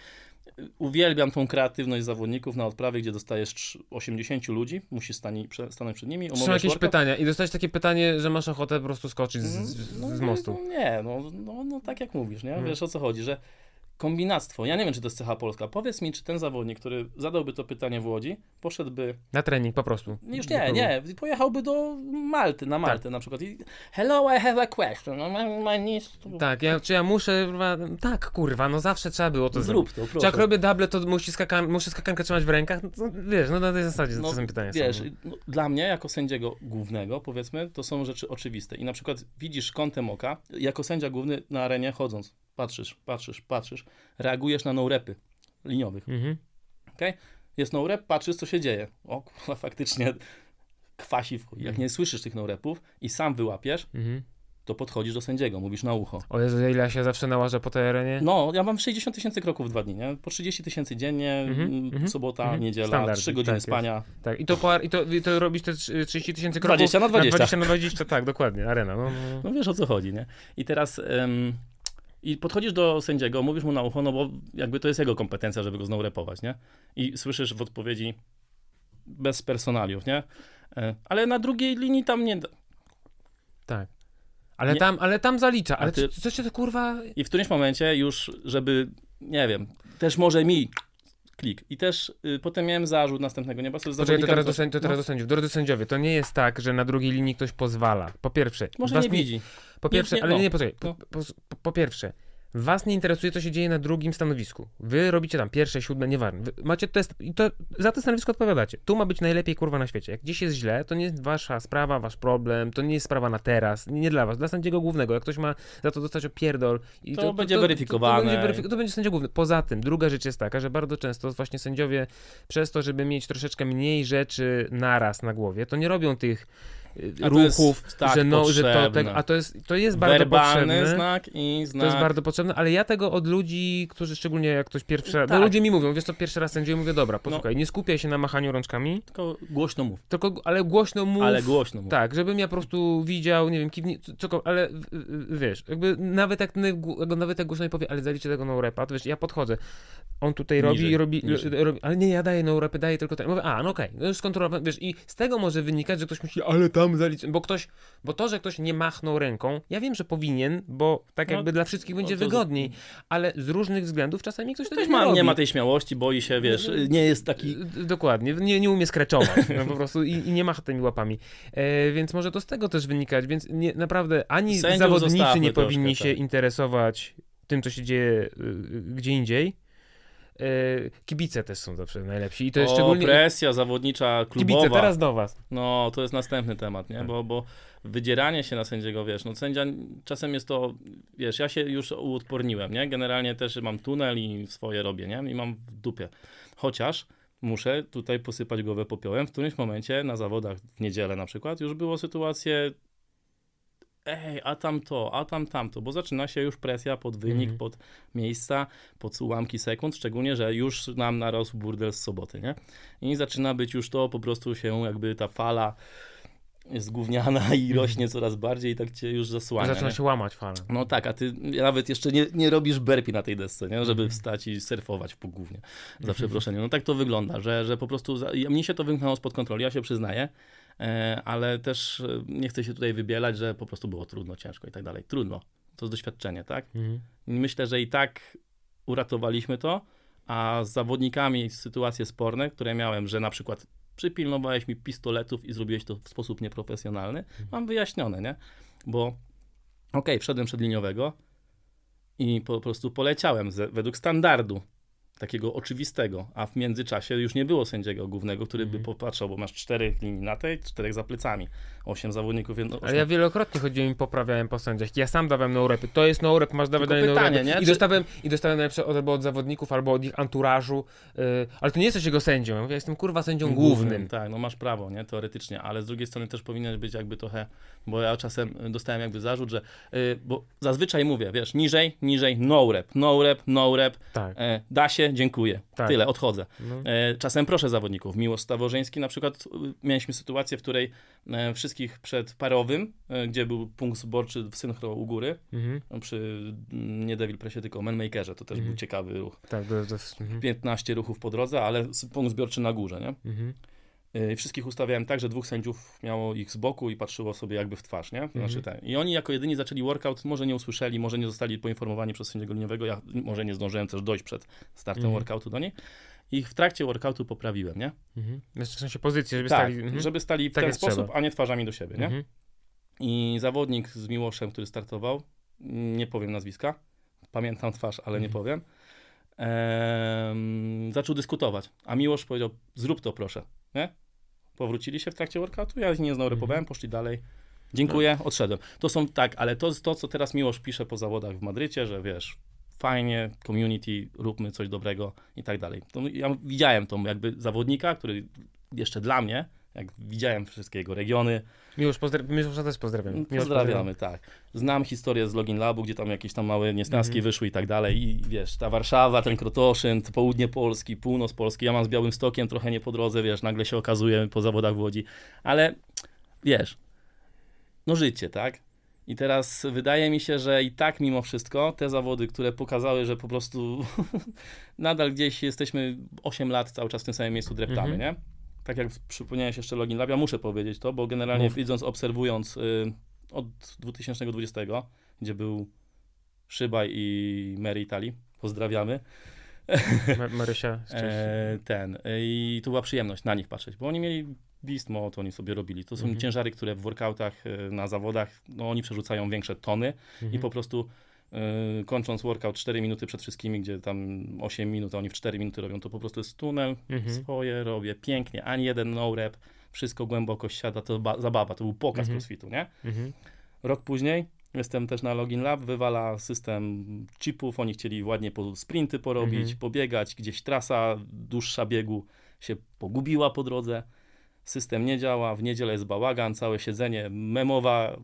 uwielbiam tą kreatywność zawodników na odprawie, gdzie dostajesz 80 ludzi, musisz stani, stanąć przed nimi. Są jakieś pytania i dostać takie pytanie, że masz ochotę po prostu skoczyć z, z, no, z mostu. No, nie, no, no, no, tak jak mówisz, nie? Hmm. Wiesz o co chodzi, że kombinactwo. Ja nie wiem, czy to jest cecha polska. Powiedz mi, czy ten zawodnik, który zadałby to pytanie w Łodzi, poszedłby... Na trening po prostu. Już nie, nie. Pojechałby do Malty, na Maltę tak. na przykład. I, Hello, I have a question. No, my, my Tak, ja, czy ja muszę... Tak, kurwa, no zawsze trzeba było to Zrób zrobić. to, proszę. Czy jak robię double, to musi skakan muszę skakankę trzymać w rękach? No, wiesz, no na tej zasadzie no, czasem pytania wiesz, są. No. Dla mnie, jako sędziego głównego, powiedzmy, to są rzeczy oczywiste. I na przykład widzisz kątem oka, jako sędzia główny na arenie chodząc, patrzysz, patrzysz, patrzysz, reagujesz na no-repy liniowych. Mhm. Okay? Jest no-rep, patrzysz, co się dzieje. O kurwa, faktycznie kwasi w chuj. Jak mhm. nie słyszysz tych no-repów i sam wyłapiesz, mhm. to podchodzisz do sędziego, mówisz na ucho. O Jezu, ile ja się zawsze nałażę po tej arenie? No, ja mam 60 tysięcy kroków w dwa dni, nie? Po 30 tysięcy dziennie, Mhm, mm, mhm, sobota, mhm. niedziela, Standard, 3 godziny tak spania. Tak, i to, i to, i to robisz te 30 tysięcy kroków 20 na 20. 20 na 20, tak, dokładnie, arena. No, no. No wiesz o co chodzi, nie? I teraz i podchodzisz do sędziego, mówisz mu na ucho, no bo jakby to jest jego kompetencja, żeby go znowu repować, nie? I słyszysz w odpowiedzi bez personaliów, nie? E, Ale na drugiej linii tam nie... Tak. Ale Nie- tam, ale tam zalicza, ale ty- co, co się to kurwa... I w którymś momencie już, żeby, nie wiem, też może mi klik. I też y, potem miałem zarzut następnego, nie? Bo sobie Poczekaj, to teraz, sędzi- to teraz no, do sędziów. Drodzy sędziowie, to nie jest tak, że na drugiej linii ktoś pozwala. Po pierwsze, Może nie widzi. Po pierwsze, nie- ale no, nie, poczekaj. Po, no. po, po, po pierwsze, was nie interesuje, co się dzieje na drugim stanowisku. Wy robicie tam pierwsze, siódme, nieważne. Wy macie test i to za to stanowisko odpowiadacie. Tu ma być najlepiej kurwa na świecie. Jak gdzieś jest źle, to nie jest wasza sprawa, wasz problem, to nie jest sprawa na teraz, nie, dla was, dla sędziego głównego. Jak ktoś ma za to dostać opierdol i To będzie weryfikowane. To, będzie, weryfik- to będzie sędzia główny. Poza tym, druga rzecz jest taka, że bardzo często właśnie sędziowie przez to, żeby mieć troszeczkę mniej rzeczy naraz na głowie, to nie robią tych A to jest ruchów, tak że no, że to, tak, a to jest, to jest bardzo potrzebne. znak i znak... To jest bardzo potrzebne, ale ja tego od ludzi, którzy szczególnie jak ktoś pierwszy raz, Tak. no ludzie mi mówią, wiesz co, pierwszy raz sędziuję, mówię, dobra, posłuchaj, nie skupiaj się na machaniu rączkami, Tylko głośno mów. tylko, ale głośno mów, Ale głośno mów. tak, żebym ja po prostu widział, nie wiem, kiwni, co, ale wiesz, jakby nawet jak, jak- nawet jak głośno mi powie, ale zaliczę tego no repa, to wiesz, ja podchodzę, on tutaj robi, Niżej, robi, niżej. robi, ale nie, ja daję no repy, daję tylko ten, mówię, a, no okej, no już skontrolowałem, wiesz, i z tego może wynikać, że ktoś myśli, ale zaliczę, bo ktoś, bo to, że ktoś nie machnął ręką, ja wiem, że powinien, bo tak No, jakby dla wszystkich będzie no to- wygodniej, ale z różnych względów czasami ktoś tego Ktoś nie ma, robi. nie ma tej śmiałości, boi się, wiesz, nie jest taki... Dokładnie, nie, nie umie skreczować no, po prostu i, i nie macha tymi łapami. E, więc może to z tego też wynikać, więc nie, naprawdę ani Sędziów zawodnicy nie troszkę, powinni się tak. interesować tym, co się dzieje y, gdzie indziej. E, kibice też są zawsze najlepsi i to jest o, szczególnie... presja zawodnicza, klubowa. Kibice, teraz do was. No, to jest następny temat, nie? Tak. Bo, bo wydzieranie się na sędziego, wiesz, no sędzia, czasem jest to, wiesz, ja się już uodporniłem, nie? Generalnie też mam tunel i swoje robię, nie? I mam w dupie. Chociaż muszę tutaj posypać głowę popiołem. W którymś momencie na zawodach w niedzielę na przykład już było sytuacje ej, a tam to, a tam tamto, bo zaczyna się już presja pod wynik, Mhm. pod miejsca, pod ułamki sekund, szczególnie, że już nam narosł burdel z soboty, nie? I zaczyna być już to, po prostu się jakby ta fala jest gówniana i rośnie coraz bardziej i tak cię już zasłania. Zaczyna nie? się łamać fala. No tak, a ty nawet jeszcze nie, nie robisz berpi na tej desce, nie? żeby Mhm. wstać i surfować po gównie, za przeproszeniem. No tak to wygląda, że, że po prostu, za, mnie się to wymknęło spod kontroli, ja się przyznaję, ale też e, nie chcę się tutaj wybielać, że po prostu było trudno, ciężko i tak dalej. Trudno, to jest doświadczenie, tak? Mhm. Myślę, że i tak uratowaliśmy to, a z zawodnikami sytuacje sporne, które miałem, że na przykład przypilnowałeś mi pistoletów i zrobiłeś to w sposób nieprofesjonalny, mam wyjaśnione, nie? Bo okej, wszedłem przed liniowego i po prostu poleciałem według standardu takiego oczywistego, a w międzyczasie już nie było sędziego głównego, który by popatrzał, bo masz czterech linii na tej, czterech za plecami, osiem zawodników, jedno, Ale ja wielokrotnie chodziłem i poprawiałem po sędziach. Ja sam dawałem no repy. To jest no rep, masz dawać dalej no pytanie, repy. nie? I Czy- dostałem, I dostałem najlepsze od, albo od zawodników, albo od ich anturażu. Yy, ale to nie jesteś jego sędzią. Ja mówię, jestem kurwa sędzią głównym. Tak, no masz prawo, nie, teoretycznie, ale z drugiej strony też powinien być jakby trochę, bo ja czasem dostałem jakby zarzut, że, y, bo zazwyczaj mówię, wiesz, niżej, niżej, no rep, no rep, no rep, Tak. e, da się, dziękuję, Tak. tyle, odchodzę. No. E, czasem proszę zawodników, Miłosz Stawożyński na przykład, y, mieliśmy sytuację, w której e, wszystkich przed parowym, e, gdzie był punkt zborczy w synchro u góry, Mhm. no, przy mm, nie Devil Pressie, tylko Manmakerze, to też Mhm. był ciekawy ruch. Tak, to, to, mhm. 15 ruchów po drodze, ale punkt zbiorczy na górze, nie? Mhm. Y, Wszystkich ustawiałem tak, że dwóch sędziów miało ich z boku i patrzyło sobie jakby w twarz, nie? Znaczy Mhm. I oni jako jedyni zaczęli workout, może nie usłyszeli, może nie zostali poinformowani przez sędziego liniowego, ja może nie zdążyłem też dojść przed startem Mhm. workoutu do niej. I w trakcie workoutu poprawiłem, nie? Mhm. Znaczy, w sensie pozycję, żeby tak, stali... Mhm. żeby stali w Tak ten sposób, trzeba. a nie twarzami do siebie, nie? Mhm. I zawodnik z Miłoszem, który startował, nie powiem nazwiska, pamiętam twarz, ale nie Mhm. powiem, em, zaczął dyskutować. A Miłosz powiedział, zrób to proszę, nie? Powrócili się w trakcie workoutu, ja nie znowu repowałem, poszli dalej. Dziękuję, odszedłem. To są tak, ale to jest to, co teraz Miłosz pisze po zawodach w Madrycie, że wiesz, fajnie, community, róbmy coś dobrego i tak dalej. To ja widziałem tą jakby zawodnika, który jeszcze dla mnie jak widziałem wszystkie jego regiony. Miłosz, pozdra- Miłosza też pozdrawiam. Miłosz, Pozdrawiamy, tak. Znam historię z Login Labu, gdzie tam jakieś tam małe niesnaski Mhm. wyszły i tak dalej. I wiesz, ta Warszawa, ten Krotoszyn, to południe Polski, północ Polski. Ja mam z Białym Stokiem trochę nie po drodze, wiesz, nagle się okazuje po zawodach w Łodzi. Ale wiesz, no życie, tak? I teraz wydaje mi się, że i tak mimo wszystko te zawody, które pokazały, że po prostu nadal gdzieś jesteśmy 8 lat cały czas w tym samym miejscu dreptamy, Mhm. nie? Tak jak przypomniałeś jeszcze Login Lab, ja muszę powiedzieć to, bo generalnie Mów. widząc, obserwując y, od 2020, gdzie był Szybaj i Mary Italii, pozdrawiamy, Ma- Marysia, e, ten, i to była przyjemność na nich patrzeć, bo oni mieli beast mode, oni sobie robili. To są Mhm. ciężary, które w workoutach, y, na zawodach, no oni przerzucają większe tony, i Mhm. po prostu kończąc workout 4 minuty przed wszystkimi, gdzie tam 8 minut, a oni w 4 minuty robią, to po prostu jest tunel, Mhm. swoje robię pięknie, ani jeden no rep, wszystko głęboko siada, to ba- zabawa, to był pokaz Mhm. crossfitu, nie? Mhm. Rok później jestem też na Login Lab, wywala system chipów, oni chcieli ładnie po sprinty porobić, Mhm. pobiegać, gdzieś trasa dłuższa biegu się pogubiła po drodze, system nie działa, w niedzielę jest bałagan, całe siedzenie, memowa,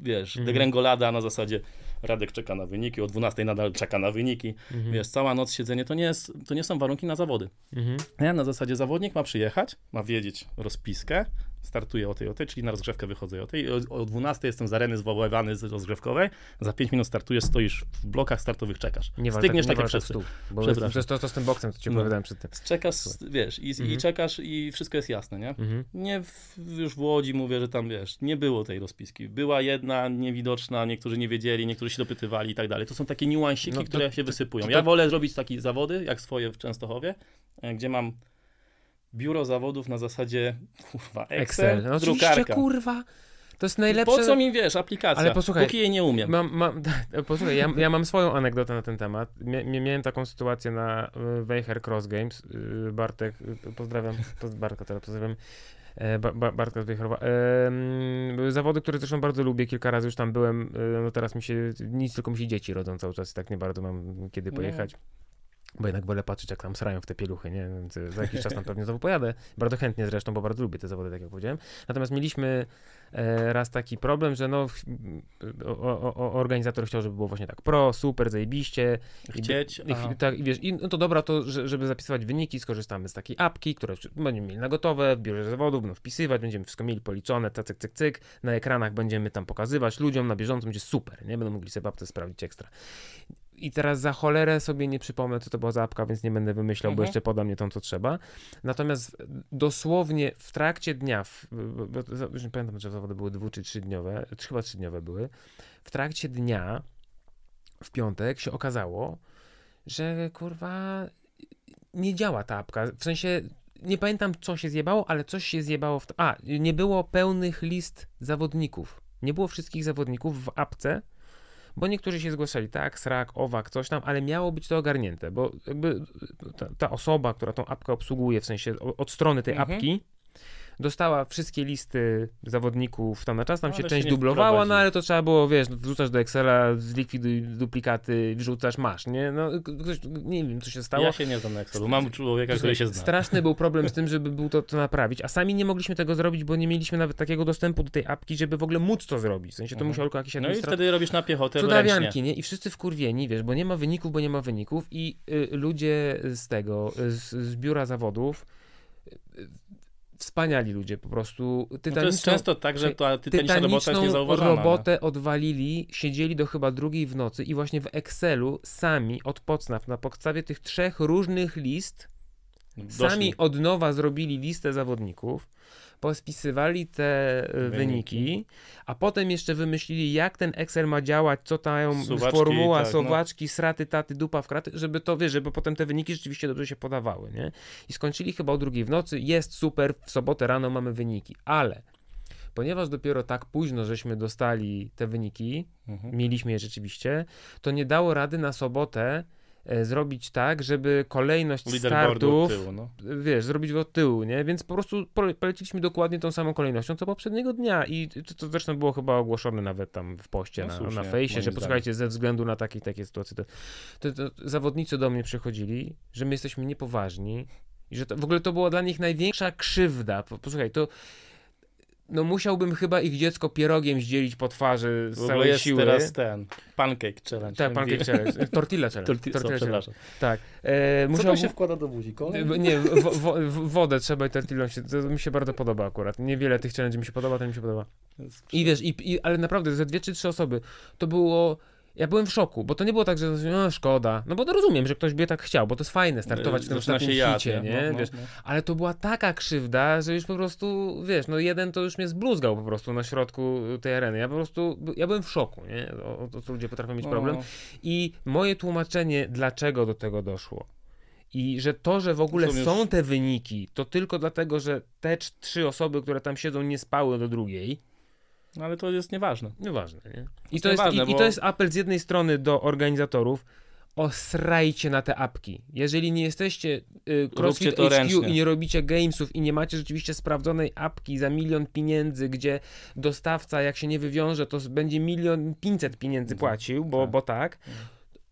wiesz, Mhm. degrengolada na zasadzie Radek czeka na wyniki, o 12 nadal czeka na wyniki, Mhm. wiesz, cała noc siedzenie, to nie, jest, to nie są warunki na zawody. Mhm. Nie? Na zasadzie zawodnik ma przyjechać, ma wiedzieć rozpiskę, startuję o tej, o tej, czyli na rozgrzewkę wychodzę o tej. O, o 12 jestem z areny zwoływany z rozgrzewkowej, za 5 minut startujesz, stoisz w blokach startowych, czekasz. Nie wal Stygniesz tak, tak nie tak wszyscy. Bo to to, to z tym boksem, co ci No. opowiadałem przed tym. Czekasz, wiesz, i, Mhm. i czekasz i wszystko jest jasne, nie? Mhm. Nie w, już w Łodzi mówię, że tam, wiesz, nie było tej rozpiski. Była jedna niewidoczna, niektórzy nie wiedzieli, niektórzy się dopytywali i tak dalej. To są takie niuansiki, No to- które się wysypują. Ja tak- wolę zrobić takie zawody, jak swoje w Częstochowie, e, gdzie mam biuro zawodów na zasadzie, kurwa, Excel, Excel. No drukarka. kurwa. To jest najlepsze. Po co mi, wiesz, aplikacja, Ale posłuchaj, póki jej nie umiem. Mam, mam, posłuchaj, ja, ja mam swoją anegdotę na ten temat. Mia, mia- miałem taką sytuację na y, Weicher Cross Games. Y, Bartek, pozdrawiam, poz, Bartka teraz pozdrawiam. E, Ba, ba, Bartka z Wejherowa. E, zawody, które zresztą bardzo lubię, kilka razy już tam byłem, e, no teraz mi się, nic, tylko mi się dzieci rodzą cały czas i tak nie bardzo mam kiedy pojechać. Bo jednak wolę patrzeć, jak tam srają w te pieluchy, nie? Więc e, za jakiś czas tam pewnie znowu pojadę. Bardzo chętnie zresztą, bo bardzo lubię te zawody, tak jak powiedziałem. Natomiast mieliśmy e, raz taki problem, że no, o, o, organizator chciał, żeby było właśnie tak pro, super, zajebiście. I Chcieć, i, a- tak, i wiesz, i no to dobra, to że, żeby zapisywać wyniki, skorzystamy z takiej apki, które będziemy mieli na gotowe, w biurze zawodów, będą wpisywać, będziemy wszystko mieli policzone, cyk, cyk, cyk. Na ekranach będziemy tam pokazywać ludziom na bieżąco, będzie super, nie? Będą mogli sobie babce sprawdzić ekstra. I teraz za cholerę sobie nie przypomnę, co to była za apka, więc nie będę wymyślał, bo Mhm. jeszcze poda mnie tą, co trzeba. Natomiast dosłownie w trakcie dnia, w, bo, bo, już nie pamiętam, czy zawody były dwu czy trzydniowe, czy chyba trzydniowe były, w trakcie dnia w piątek się okazało, że kurwa nie działa ta apka. W sensie nie pamiętam, co się zjebało, ale coś się zjebało w. A, nie było pełnych list zawodników. Nie było wszystkich zawodników w apce, bo niektórzy się zgłaszali, tak, srak, owak, coś tam, ale miało być to ogarnięte, bo jakby ta, ta osoba, która tą apkę obsługuje, w sensie od strony tej Mhm. apki, dostała wszystkie listy zawodników tam na czas, tam Ale się się część nie dublowała, no ale to trzeba było, wiesz, no, wrzucasz do Excela, zlikwiduj duplikaty, wrzucasz, masz, nie? No, ktoś, nie wiem, co się stało. Ja się nie znam na Excelu, mam człowieka, który się zna. Straszny był problem z tym, żeby był to, to naprawić, a sami nie mogliśmy tego zrobić, bo nie mieliśmy nawet takiego dostępu do tej apki, żeby w ogóle móc to zrobić. W sensie to Mhm. musiał tylko jakiś No i wtedy robisz na piechotę. Cudawianki, nie? I wszyscy wkurwieni, wiesz, bo nie ma wyników, bo nie ma wyników i y, ludzie z tego, y, z, z biura zawodów, wspaniali ludzie po prostu. No to jest często tak, że ta tytaniczna robota jest Tytaniczną niezauważana. robotę odwalili, siedzieli do chyba drugiej w nocy i właśnie w Excelu sami od podstaw, na podstawie tych trzech różnych list? Doszli. sami od nowa zrobili listę zawodników, pospisywali te y, wyniki. Wyniki. a potem jeszcze wymyślili, jak ten Excel ma działać, co tam Suwaczki, formuła, tak, no. sowaczki, sraty, taty, dupa w kraty, żeby to, wiesz, żeby potem te wyniki rzeczywiście dobrze się podawały, nie? I skończyli chyba o drugiej w nocy, jest super, w sobotę rano mamy wyniki, ale ponieważ dopiero tak późno żeśmy dostali te wyniki, Mhm. mieliśmy je rzeczywiście, to nie dało rady na sobotę e, zrobić tak, żeby kolejność startów tyłu, no. wiesz, zrobić od tyłu, nie? Więc po prostu pole- poleciliśmy dokładnie tą samą kolejnością, co poprzedniego dnia i to, to zresztą było chyba ogłoszone nawet tam w poście No na, słusznie, na fejsie, że posłuchajcie, ze względu na takie takie sytuacje, to, to, to zawodnicy do mnie przychodzili, że my jesteśmy niepoważni I że to, w ogóle to była dla nich największa krzywda. Po- Posłuchaj, to no musiałbym chyba ich dziecko pierogiem zdzielić po twarzy z całej jest siły. teraz ten Pancake Challenge. Tak, pancake challenge. Tortilla challenge. Torti- co, Tortilla challenge. Tak. E, Co musiałbym... to się wkłada do buzi? Kolej? Nie, wo, wo, wodę trzeba i tortillą się, to mi się bardzo podoba akurat. Niewiele tych challenge mi się podoba, to mi się podoba. I wiesz, i, i, ale naprawdę ze dwie czy trzy osoby to było. Ja byłem w szoku, bo to nie było tak, że no, szkoda. No bo to rozumiem, że ktoś by tak chciał, bo to jest fajne startować w tym Zaczyna ostatnim nie? No, no, wiesz, no. ale to była taka krzywda, że już po prostu, wiesz, no jeden to już mnie zbluzgał po prostu na środku tej areny. Ja po prostu, ja byłem w szoku, nie? O, to, co ludzie potrafią mieć No, problem. I moje tłumaczenie, dlaczego do tego doszło. I że to, że w ogóle Są te wyniki, to tylko dlatego, że te trzy osoby, które tam siedzą, nie spały do drugiej. No, ale to jest nieważne. Nieważne, nie? I to, jest, nieważne, i, i bo- to jest apel z jednej strony do organizatorów. Osrajcie na te apki. Jeżeli nie jesteście y, CrossFit HQ ręcznie. i nie robicie gamesów i nie macie rzeczywiście sprawdzonej apki za milion pieniędzy, gdzie dostawca jak się nie wywiąże, to będzie milion pięćset pieniędzy płacił, bo Tak. bo tak.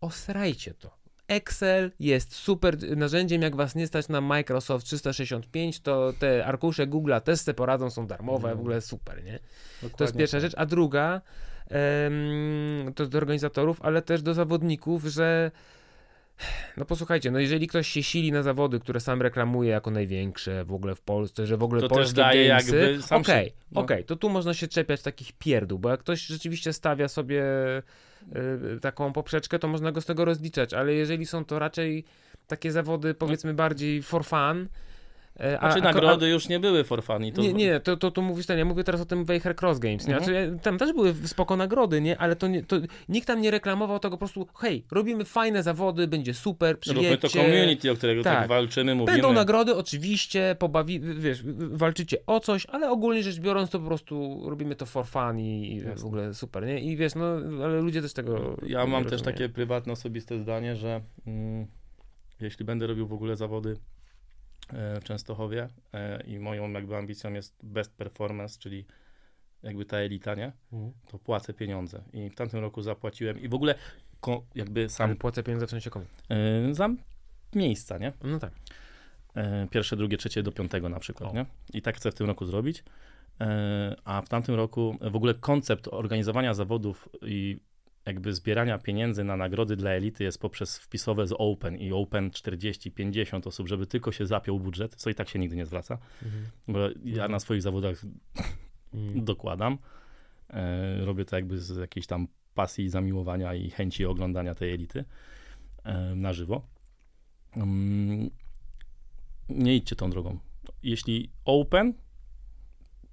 Osrajcie to. Excel jest super narzędziem, jak was nie stać na Microsoft 365, to te arkusze Google'a też se poradzą, są darmowe, w ogóle super, nie? To jest pierwsza rzecz. A druga, em, to do organizatorów, ale też do zawodników, że no posłuchajcie, no jeżeli ktoś się sili na zawody, które sam reklamuje jako największe w ogóle w Polsce, że w ogóle To też polskie daje gamesy, jakby sam okej, się- no. okej, to tu można się czepiać takich pierdół, bo jak ktoś rzeczywiście stawia sobie y, taką poprzeczkę, to można go z tego rozliczać, ale jeżeli są to raczej takie zawody powiedzmy bardziej for fun, e, Znaczy a- a- nagrody już nie były for fun i to... nie, nie, to, to, to mówisz ten, ja mówię teraz o tym Weicher Cross Games, nie? Mhm. Znaczy, tam też były spoko nagrody, nie? Ale to, nie, to nikt tam nie reklamował tego po prostu, hej, robimy fajne zawody, będzie super, No, Róbmy to przyjedźcie. community, o którego tak, Tak. walczymy, mówimy. Będą nagrody, oczywiście, pobawi, wiesz, walczycie o coś, ale ogólnie rzecz biorąc to po prostu robimy to for fun i i w Jasne. ogóle super, nie? I wiesz, no, ale ludzie też tego Ja mam też takie prywatne, osobiste zdanie, że mm, jeśli będę robił w ogóle zawody w Częstochowie e, i moją jakby ambicją jest best performance, czyli jakby ta elita, nie? Mhm. To płacę pieniądze. I w tamtym roku zapłaciłem i w ogóle jakby Ale sam płacę pieniądze w sensie komu? e, za miejsca, nie? No tak. E, pierwsze, drugie, trzecie do piątego na przykład, O. nie? I tak chcę w tym roku zrobić. E, a w tamtym roku w ogóle koncept organizowania zawodów i jakby zbierania pieniędzy na nagrody dla elity jest poprzez wpisowe z Open i Open 40-50 osób, żeby tylko się zapiął budżet, co i tak się nigdy nie zwraca, Mhm. bo ja na swoich zawodach Mhm. dokładam. E, robię to jakby z jakiejś tam pasji, zamiłowania i chęci oglądania tej elity e, na żywo. Mm, nie idźcie tą drogą. Jeśli open,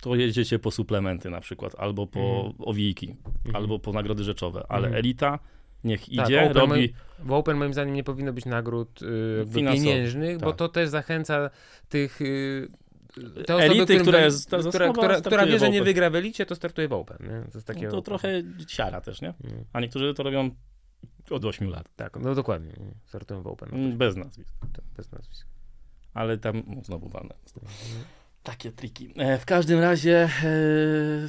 to jedziecie po suplementy na przykład, albo po Mhm. owijki, Mhm. albo po nagrody rzeczowe, ale Mhm. elita niech Tak, idzie, open robi... W Open moim zdaniem nie powinno być nagród y, Finansowych, pieniężnych, bo tak. to też zachęca tych. Y, te osoby, Elity, którym ta która, która, która wie, że nie Open. wygra w elicie, to startuje w Open. Nie? To jest takie. No to trochę siara też, nie? Mm, A niektórzy to robią od 8 lat, Tak, no dokładnie. nie? Startują w Open. Mm, bez nazwisk. Tak, bez nazwisk. ale tam no, znowu walnę. Takie triki. E, w każdym razie, e,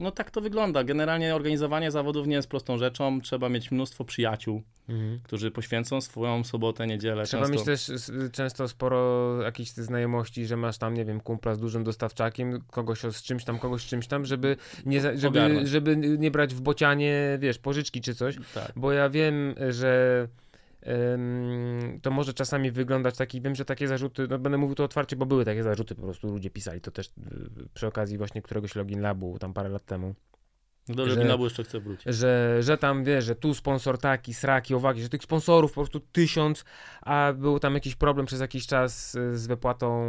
no tak to wygląda. Generalnie organizowanie zawodów nie jest prostą rzeczą. Trzeba mieć mnóstwo przyjaciół, Mhm. którzy poświęcą swoją sobotę, niedzielę. Trzeba często... mieć też często sporo jakichś znajomości, że masz tam, nie wiem, kumpla z dużym dostawczakiem, kogoś z czymś tam, kogoś z czymś tam, żeby nie, żeby, Ogarnąć. żeby nie brać w bocianie, wiesz, pożyczki czy coś. Tak. Bo ja wiem, że to może czasami wyglądać taki, wiem, że takie zarzuty, no będę mówił to otwarcie, bo były takie zarzuty, po prostu ludzie pisali to też y, przy okazji właśnie któregoś Login Labu tam parę lat temu, Dobrze, że- że... Binabu jeszcze chce wrócić. że, że tam wiesz, że tu sponsor taki, sraki, owaki, że tych sponsorów po prostu tysiąc, a był tam jakiś problem przez jakiś czas y, z wypłatą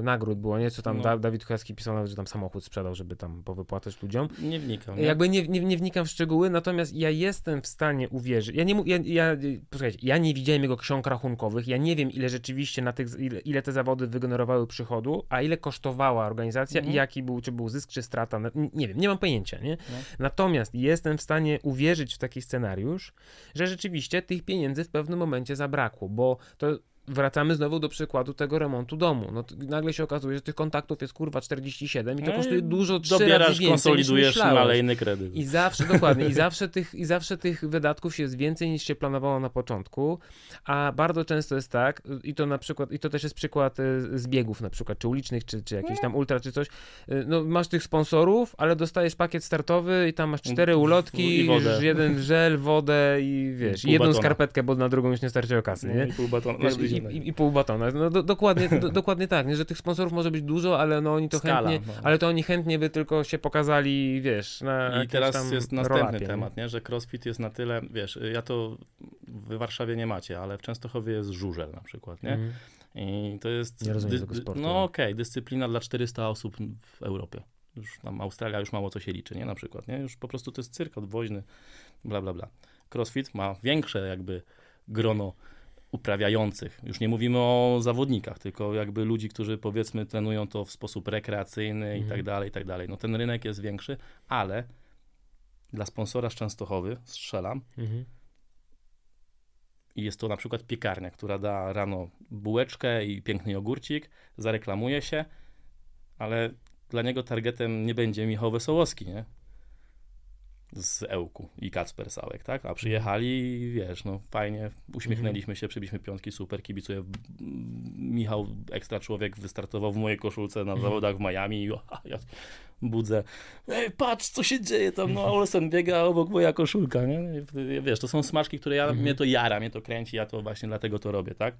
y, nagród było, nie? Co tam No. Da- Dawid Chojacki pisał nawet, że tam samochód sprzedał, żeby tam powypłacać ludziom. Nie wnikam. Nie? Jakby nie, nie, nie wnikam w szczegóły, natomiast ja jestem w stanie uwierzyć. Ja nie ja, ja, posłuchajcie, ja nie widziałem jego ksiąg rachunkowych, ja nie wiem ile rzeczywiście na tych, ile, ile te zawody wygenerowały przychodu, a ile kosztowała organizacja Mhm. i jaki był, czy był zysk, czy strata. No, n- Nie wiem, nie mam pojęcia, nie? No. Natomiast jestem w stanie uwierzyć w taki scenariusz, że rzeczywiście tych pieniędzy w pewnym momencie zabrakło, bo to wracamy znowu do przykładu tego remontu domu. No nagle się okazuje, że tych kontaktów jest kurwa 47 i to No kosztuje dużo trzy razy Dobierasz, więcej konsolidujesz niż malejny kredyt. I zawsze, dokładnie, i zawsze, tych, i zawsze tych wydatków jest więcej niż się planowało na początku, a bardzo często jest tak, i to na przykład, i to też jest przykład y, zbiegów na przykład, czy ulicznych, czy, czy jakichś tam ultra, czy coś, y, no masz tych sponsorów, ale dostajesz pakiet startowy i tam masz cztery ulotki, jeden żel, wodę i wiesz, jedną batona. skarpetkę, bo na drugą już nie starczyło kasy, No nie? i pół batona. Wiesz, Wiesz, i, i, I pół batona. No, do, dokładnie, do, dokładnie tak, nie? że tych sponsorów może być dużo, ale no oni to Skala, chętnie, no. ale to oni chętnie by tylko się pokazali, wiesz, na I teraz jest następny roll-upie, nie? temat, nie? że crossfit jest na tyle, wiesz, ja to w Warszawie nie macie, ale w Częstochowie jest żużel na przykład, nie? Mhm. I to jest... Nie rozumiem tego sportu. No okej, dyscyplina dla 400 osób w Europie. Już tam Australia już mało co się liczy, nie? Na przykład, nie? Już po prostu to jest cyrk odwoźny, bla, bla, bla. Crossfit ma większe jakby grono uprawiających. Już nie mówimy o zawodnikach, tylko jakby ludzi, którzy powiedzmy trenują to w sposób rekreacyjny i Mhm. tak dalej, i tak dalej. No ten rynek jest większy, ale dla sponsora z Częstochowy, strzelam, Mhm. i jest to na przykład piekarnia, która da rano bułeczkę i piękny jogurcik, zareklamuje się, ale dla niego targetem nie będzie Michał Wesołowski, nie? Z Ełku i Kacper Sałek, tak? A przyjechali i wiesz, no fajnie, uśmiechnęliśmy się, przybiliśmy piątki, super, kibicuję. Michał, ekstra człowiek, wystartował w mojej koszulce na zawodach w Miami i o, ja budzę, ej, patrz, co się dzieje tam, no Olsen biega obok moja koszulka, nie? Wiesz, to są smaczki, które ja, mnie to jara, mnie to kręci, ja to właśnie dlatego to robię, tak?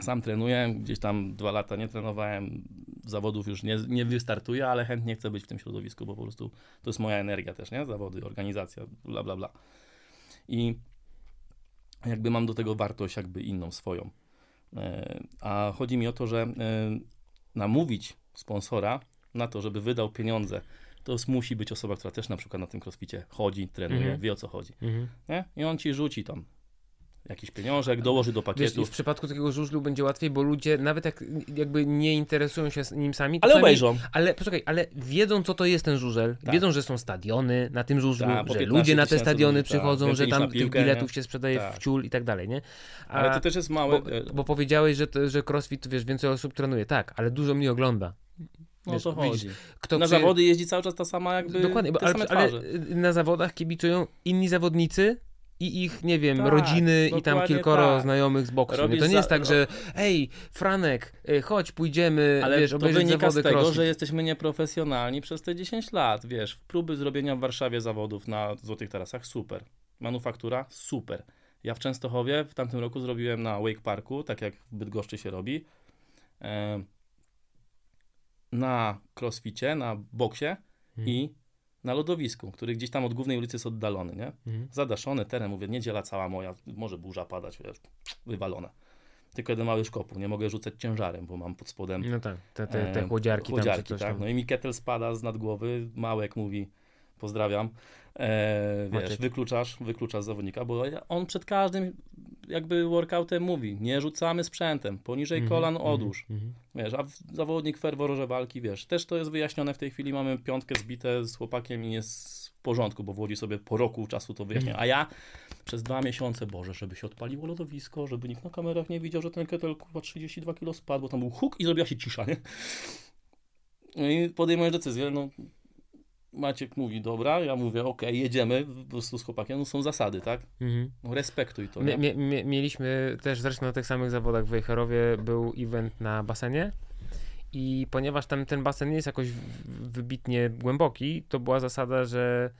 Sam trenuję, gdzieś tam dwa lata nie trenowałem, zawodów już nie, nie wystartuję, ale chętnie chcę być w tym środowisku, bo po prostu to jest moja energia też, nie? Zawody, organizacja, bla, bla, bla. I jakby mam do tego wartość jakby inną, swoją. E, A chodzi mi o to, że e, namówić sponsora na to, żeby wydał pieniądze, to musi być osoba, która też na przykład na tym crossficie chodzi, trenuje, Mhm. wie o co chodzi. Mhm. Nie? I on ci rzuci tam jakiś pieniążek, dołoży do Wiesz, pakietu. i w przypadku takiego żużlu będzie łatwiej, bo ludzie nawet jak jakby nie interesują się nim sami, Ale obejrzą. Ale poczekaj, ale wiedzą co to jest ten żużel, Tak. wiedzą, że są stadiony na tym żużlu, Tak, że 15 ludzie na te stadiony ludzi, tak, przychodzą, więcej że tam na tych piłkę, biletów nie? się sprzedaje Tak. w ciul i tak dalej, nie? A, Ale to też jest małe. bo, e, bo powiedziałeś, że, to, że crossfit, wiesz, więcej osób trenuje. Tak, ale dużo mnie ogląda. no wiesz, to chodzi. Kto Na zawody jeździ cały czas ta sama jakby Dokładnie, ale, ale na zawodach kibicują inni zawodnicy i ich, nie wiem, Tak, rodziny i tam kilkoro tak. znajomych z boksu. Nie? Robisz To nie za- jest tak, że ej, Franek, y, chodź, pójdziemy, Ale wiesz, to wynika zawody z tego, crossfit. że jesteśmy nieprofesjonalni przez te 10 lat. Wiesz, próby zrobienia w Warszawie zawodów na Złotych Tarasach, super. Manufaktura, super. Ja w Częstochowie w tamtym roku zrobiłem na Wake Parku, tak jak w Bydgoszczy się robi. E, na crossficie, na boksie Mhm. i na lodowisku, który gdzieś tam od głównej ulicy jest oddalony, nie? Mhm. Zadaszony teren, mówię, niedziela cała moja, może burza padać, wiesz, wywalone. Tylko jeden mały szkopu, nie mogę rzucać ciężarem, bo mam pod spodem No tak, te, te, te e, chłodziarki, tam chłodziarki, coś tak? tam. No i mi ketel spada z nad głowy, Małek mówi, pozdrawiam, e, wiesz, Maciek. wykluczasz, wykluczasz zawodnika, bo on przed każdym jakby workoutem mówi, nie rzucamy sprzętem, poniżej Mhm, kolan mhm, odłóż, mhm. wiesz, a w- zawodnik ferworze walki, wiesz, też to jest wyjaśnione w tej chwili, mamy piątkę zbite z chłopakiem i jest w porządku, bo w Łodzi sobie po roku czasu to wyjaśnia, Mhm. a ja przez dwa miesiące, Boże, żeby się odpaliło lodowisko, żeby nikt na kamerach nie widział, że ten ketel kurwa 32 kilo spadł, bo tam był huk i zrobiła się cisza, nie? No i podejmujesz decyzję, no Maciek mówi, dobra, ja mówię, okej, jedziemy, po prostu z chłopakiem, no są zasady, tak? Mhm. No respektuj to, Mie, mie, mieliśmy też zresztą na tych samych zawodach w Wejherowie był event na basenie i ponieważ tam ten basen nie jest jakoś wybitnie głęboki, to była zasada, że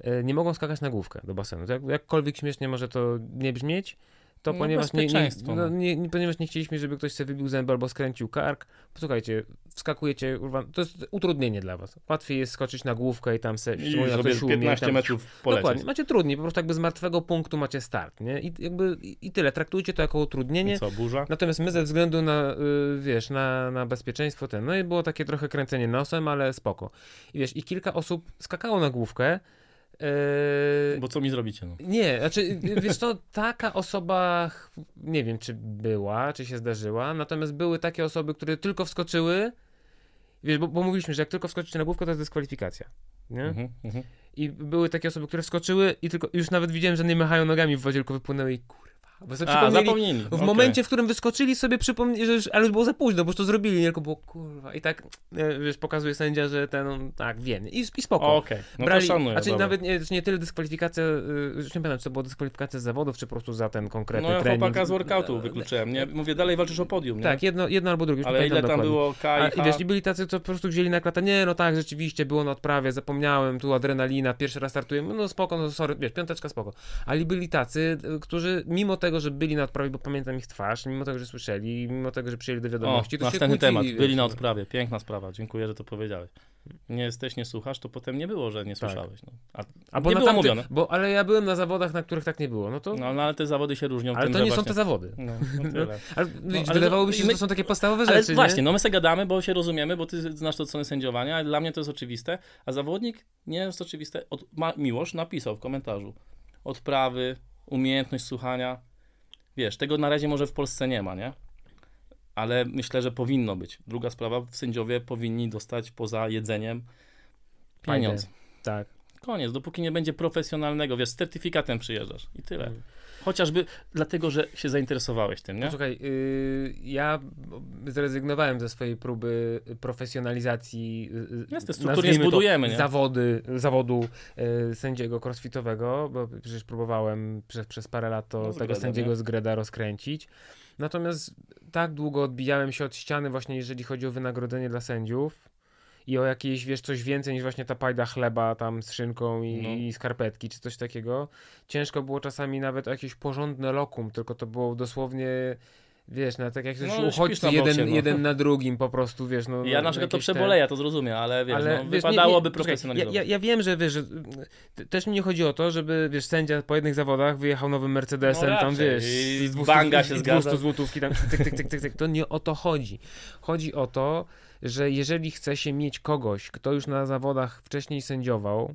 e, nie mogą skakać na główkę do basenu. Jak, jakkolwiek śmiesznie może to nie brzmieć, to No, ponieważ, nie, nie, no, no. nie, nie, ponieważ nie chcieliśmy, żeby ktoś sobie wybił zęby albo skręcił kark, posłuchajcie, wskakujecie, to jest utrudnienie dla was. Łatwiej jest skoczyć na główkę i tam se, I jak sobie ktoś umie, 15 tam, metrów polecieć. Dokładnie, macie trudniej, po prostu jakby z martwego punktu macie start, nie? I jakby i, i tyle, traktujcie to jako utrudnienie. I co, burza? Natomiast my ze względu na, y, wiesz, na, na bezpieczeństwo ten, no i było takie trochę kręcenie nosem, ale spoko. I wiesz, i kilka osób skakało na główkę. Bo co mi zrobicie, no? nie, znaczy, wiesz to taka osoba, nie wiem, czy była, czy się zdarzyła, natomiast były takie osoby, które tylko wskoczyły, wiesz, bo, bo mówiliśmy, że jak tylko wskoczycie na główkę, to jest dyskwalifikacja, nie? Mhm, mhm. I były takie osoby, które wskoczyły i tylko już nawet widziałem, że nie machają nogami w wodzie, tylko wypłynęły i kurwa. Bo sobie A, zapomnieli. w okej. momencie, w którym wyskoczyli sobie przypomnieli, że już, ale już było za późno, bo już to zrobili, nie? tylko było kurwa. I tak, wiesz, pokazuje sędzia, że ten, on, tak, wie. I, i spoko. Okej, no Brali, to szanuję. znaczy dobra. nawet nie, nie tyle dyskwalifikacja, y, już nie pamiętam, czy to była dyskwalifikacja z zawodów, czy po prostu za ten konkretny No ja trening. chłopaka z workoutu wykluczyłem, nie? Mówię, dalej walczysz o podium, nie? Tak, jedno, jedno albo drugie. Ale ile tam dokładnie. było K A, i I H? wiesz, i byli tacy, co po prostu wzięli na klatę, nie, no tak, rzeczywiście, było na odprawie, zapomniałem, tu adrenalina, pierwszy raz startujemy, no spoko, no sorry, wiesz, piąteczka spoko. Ale byli tacy, y, którzy mimo tego, że byli na odprawie, bo pamiętam ich twarz, mimo tego, że słyszeli, mimo tego, że przyjęli do O, wiadomości, to się następny kłócili, temat. wiesz, Byli na no. odprawie. Piękna sprawa. Dziękuję, że to powiedziałeś. Nie jesteś, nie słuchasz, to potem nie było, że nie Tak. słyszałeś. No. A, Albo nie na było tamty- mówione. Bo, ale ja byłem na zawodach, na których tak nie było, no to... No, no ale te zawody się różnią ale tym, to że nie są właśnie... te zawody. No, no tyle. Ale, widzisz, ale wydawałoby to- się, że my- to są takie podstawowe Ale rzeczy, właśnie, nie? no my se gadamy, bo się rozumiemy, bo ty znasz to od strony sędziowania, ale dla mnie to jest oczywiste, a zawodnik nie jest oczywiste. Od, ma, Miłosz napisał w komentarzu. Odprawy, umiejętność słuchania. Wiesz, tego na razie może w Polsce nie ma, nie? Ale myślę, że powinno być. Druga sprawa, sędziowie powinni dostać poza jedzeniem pieniądz. Tak. Koniec, dopóki nie będzie profesjonalnego, wiesz, z certyfikatem przyjeżdżasz i tyle. Chociażby dlatego, że się zainteresowałeś tym, nie? Posłuchaj, yy, ja zrezygnowałem ze swojej próby profesjonalizacji yy, Jasne, strukturnie nazwijmy to, zbudujemy, nie? zawody, zawodu yy, sędziego crossfitowego, bo przecież próbowałem przez, przez parę lat to No, tego Gredem, sędziego nie? z Greda rozkręcić. Natomiast tak długo odbijałem się od ściany właśnie jeżeli chodzi o wynagrodzenie dla sędziów i o jakieś, wiesz, coś więcej niż właśnie ta pajda chleba tam z szynką i, No. i skarpetki, czy coś takiego. Ciężko było czasami nawet o jakieś porządne lokum, tylko to było dosłownie, wiesz, na tak jak ktoś No, uchodźcy jeden, boksie, no. jeden na drugim po prostu, wiesz, no. Ja na przykład to przeboleję, to zrozumiem, ale wiesz, ale no, wiesz, wypadałoby nie, nie, poczekaj, profesjonalizować. Ja, ja, ja wiem, że wiesz, że też mi nie chodzi o to, żeby wiesz, sędzia po jednych zawodach wyjechał nowym Mercedesem, No tam wiesz, I z 200, banga się zgadza. 200 złotówki tam, tyk, tyk, tyk, tyk, tyk. To nie o to chodzi. Chodzi o to, że jeżeli chce się mieć kogoś, kto już na zawodach wcześniej sędziował,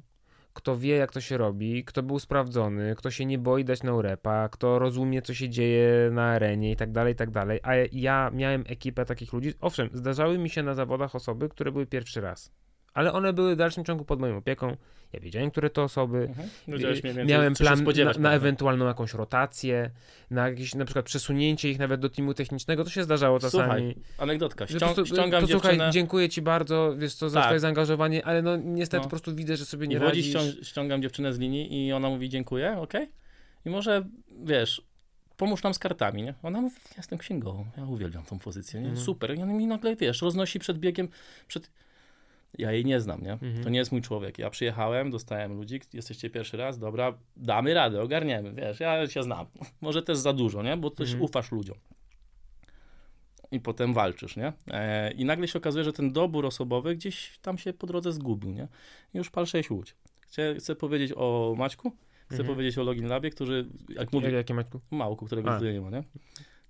kto wie, jak to się robi, kto był sprawdzony, kto się nie boi dać na urepa, kto rozumie, co się dzieje na arenie i tak dalej, i tak dalej. A ja miałem ekipę takich ludzi. Owszem, zdarzały mi się na zawodach osoby, które były pierwszy raz. Ale one były w dalszym ciągu pod moją opieką. Ja wiedziałem, które to osoby. Mhm. Miałem plan na, na ewentualną jakąś rotację, na jakieś na przykład przesunięcie ich nawet do teamu technicznego. To się zdarzało czasami. Słuchaj, anegdotka. Ścią, prostu, ściągam to, dziewczynę Słuchaj, dziękuję ci bardzo, wiesz co, za Tak. twoje zaangażowanie, ale no niestety No. po prostu widzę, że sobie i nie Łodzi radzisz. ścią, ściągam dziewczynę z linii i ona mówi dziękuję, okej? I może, wiesz, pomóż nam z kartami, nie? Ona mówi, ja jestem księgową, ja uwielbiam tą pozycję, nie? Mhm. Super. I ona mi nagle, wiesz, roznosi przed biegiem, przed... Ja jej nie znam, nie? Mhm. To nie jest mój człowiek. Ja przyjechałem, dostałem ludzi, jesteście pierwszy raz, dobra, damy radę, ogarniemy, wiesz, ja się znam. Może też za dużo, nie? Bo też Mhm. ufasz ludziom. I potem walczysz, nie? E, I nagle się okazuje, że ten dobór osobowy gdzieś tam się po drodze zgubił, nie? I już pal 6 łódź. Chcę, chcę powiedzieć o Maćku, chcę Mhm. powiedzieć o Login Labie, którzy, jak Jak, mówię, jakie Maćku? Małku, którego tutaj nie ma, nie?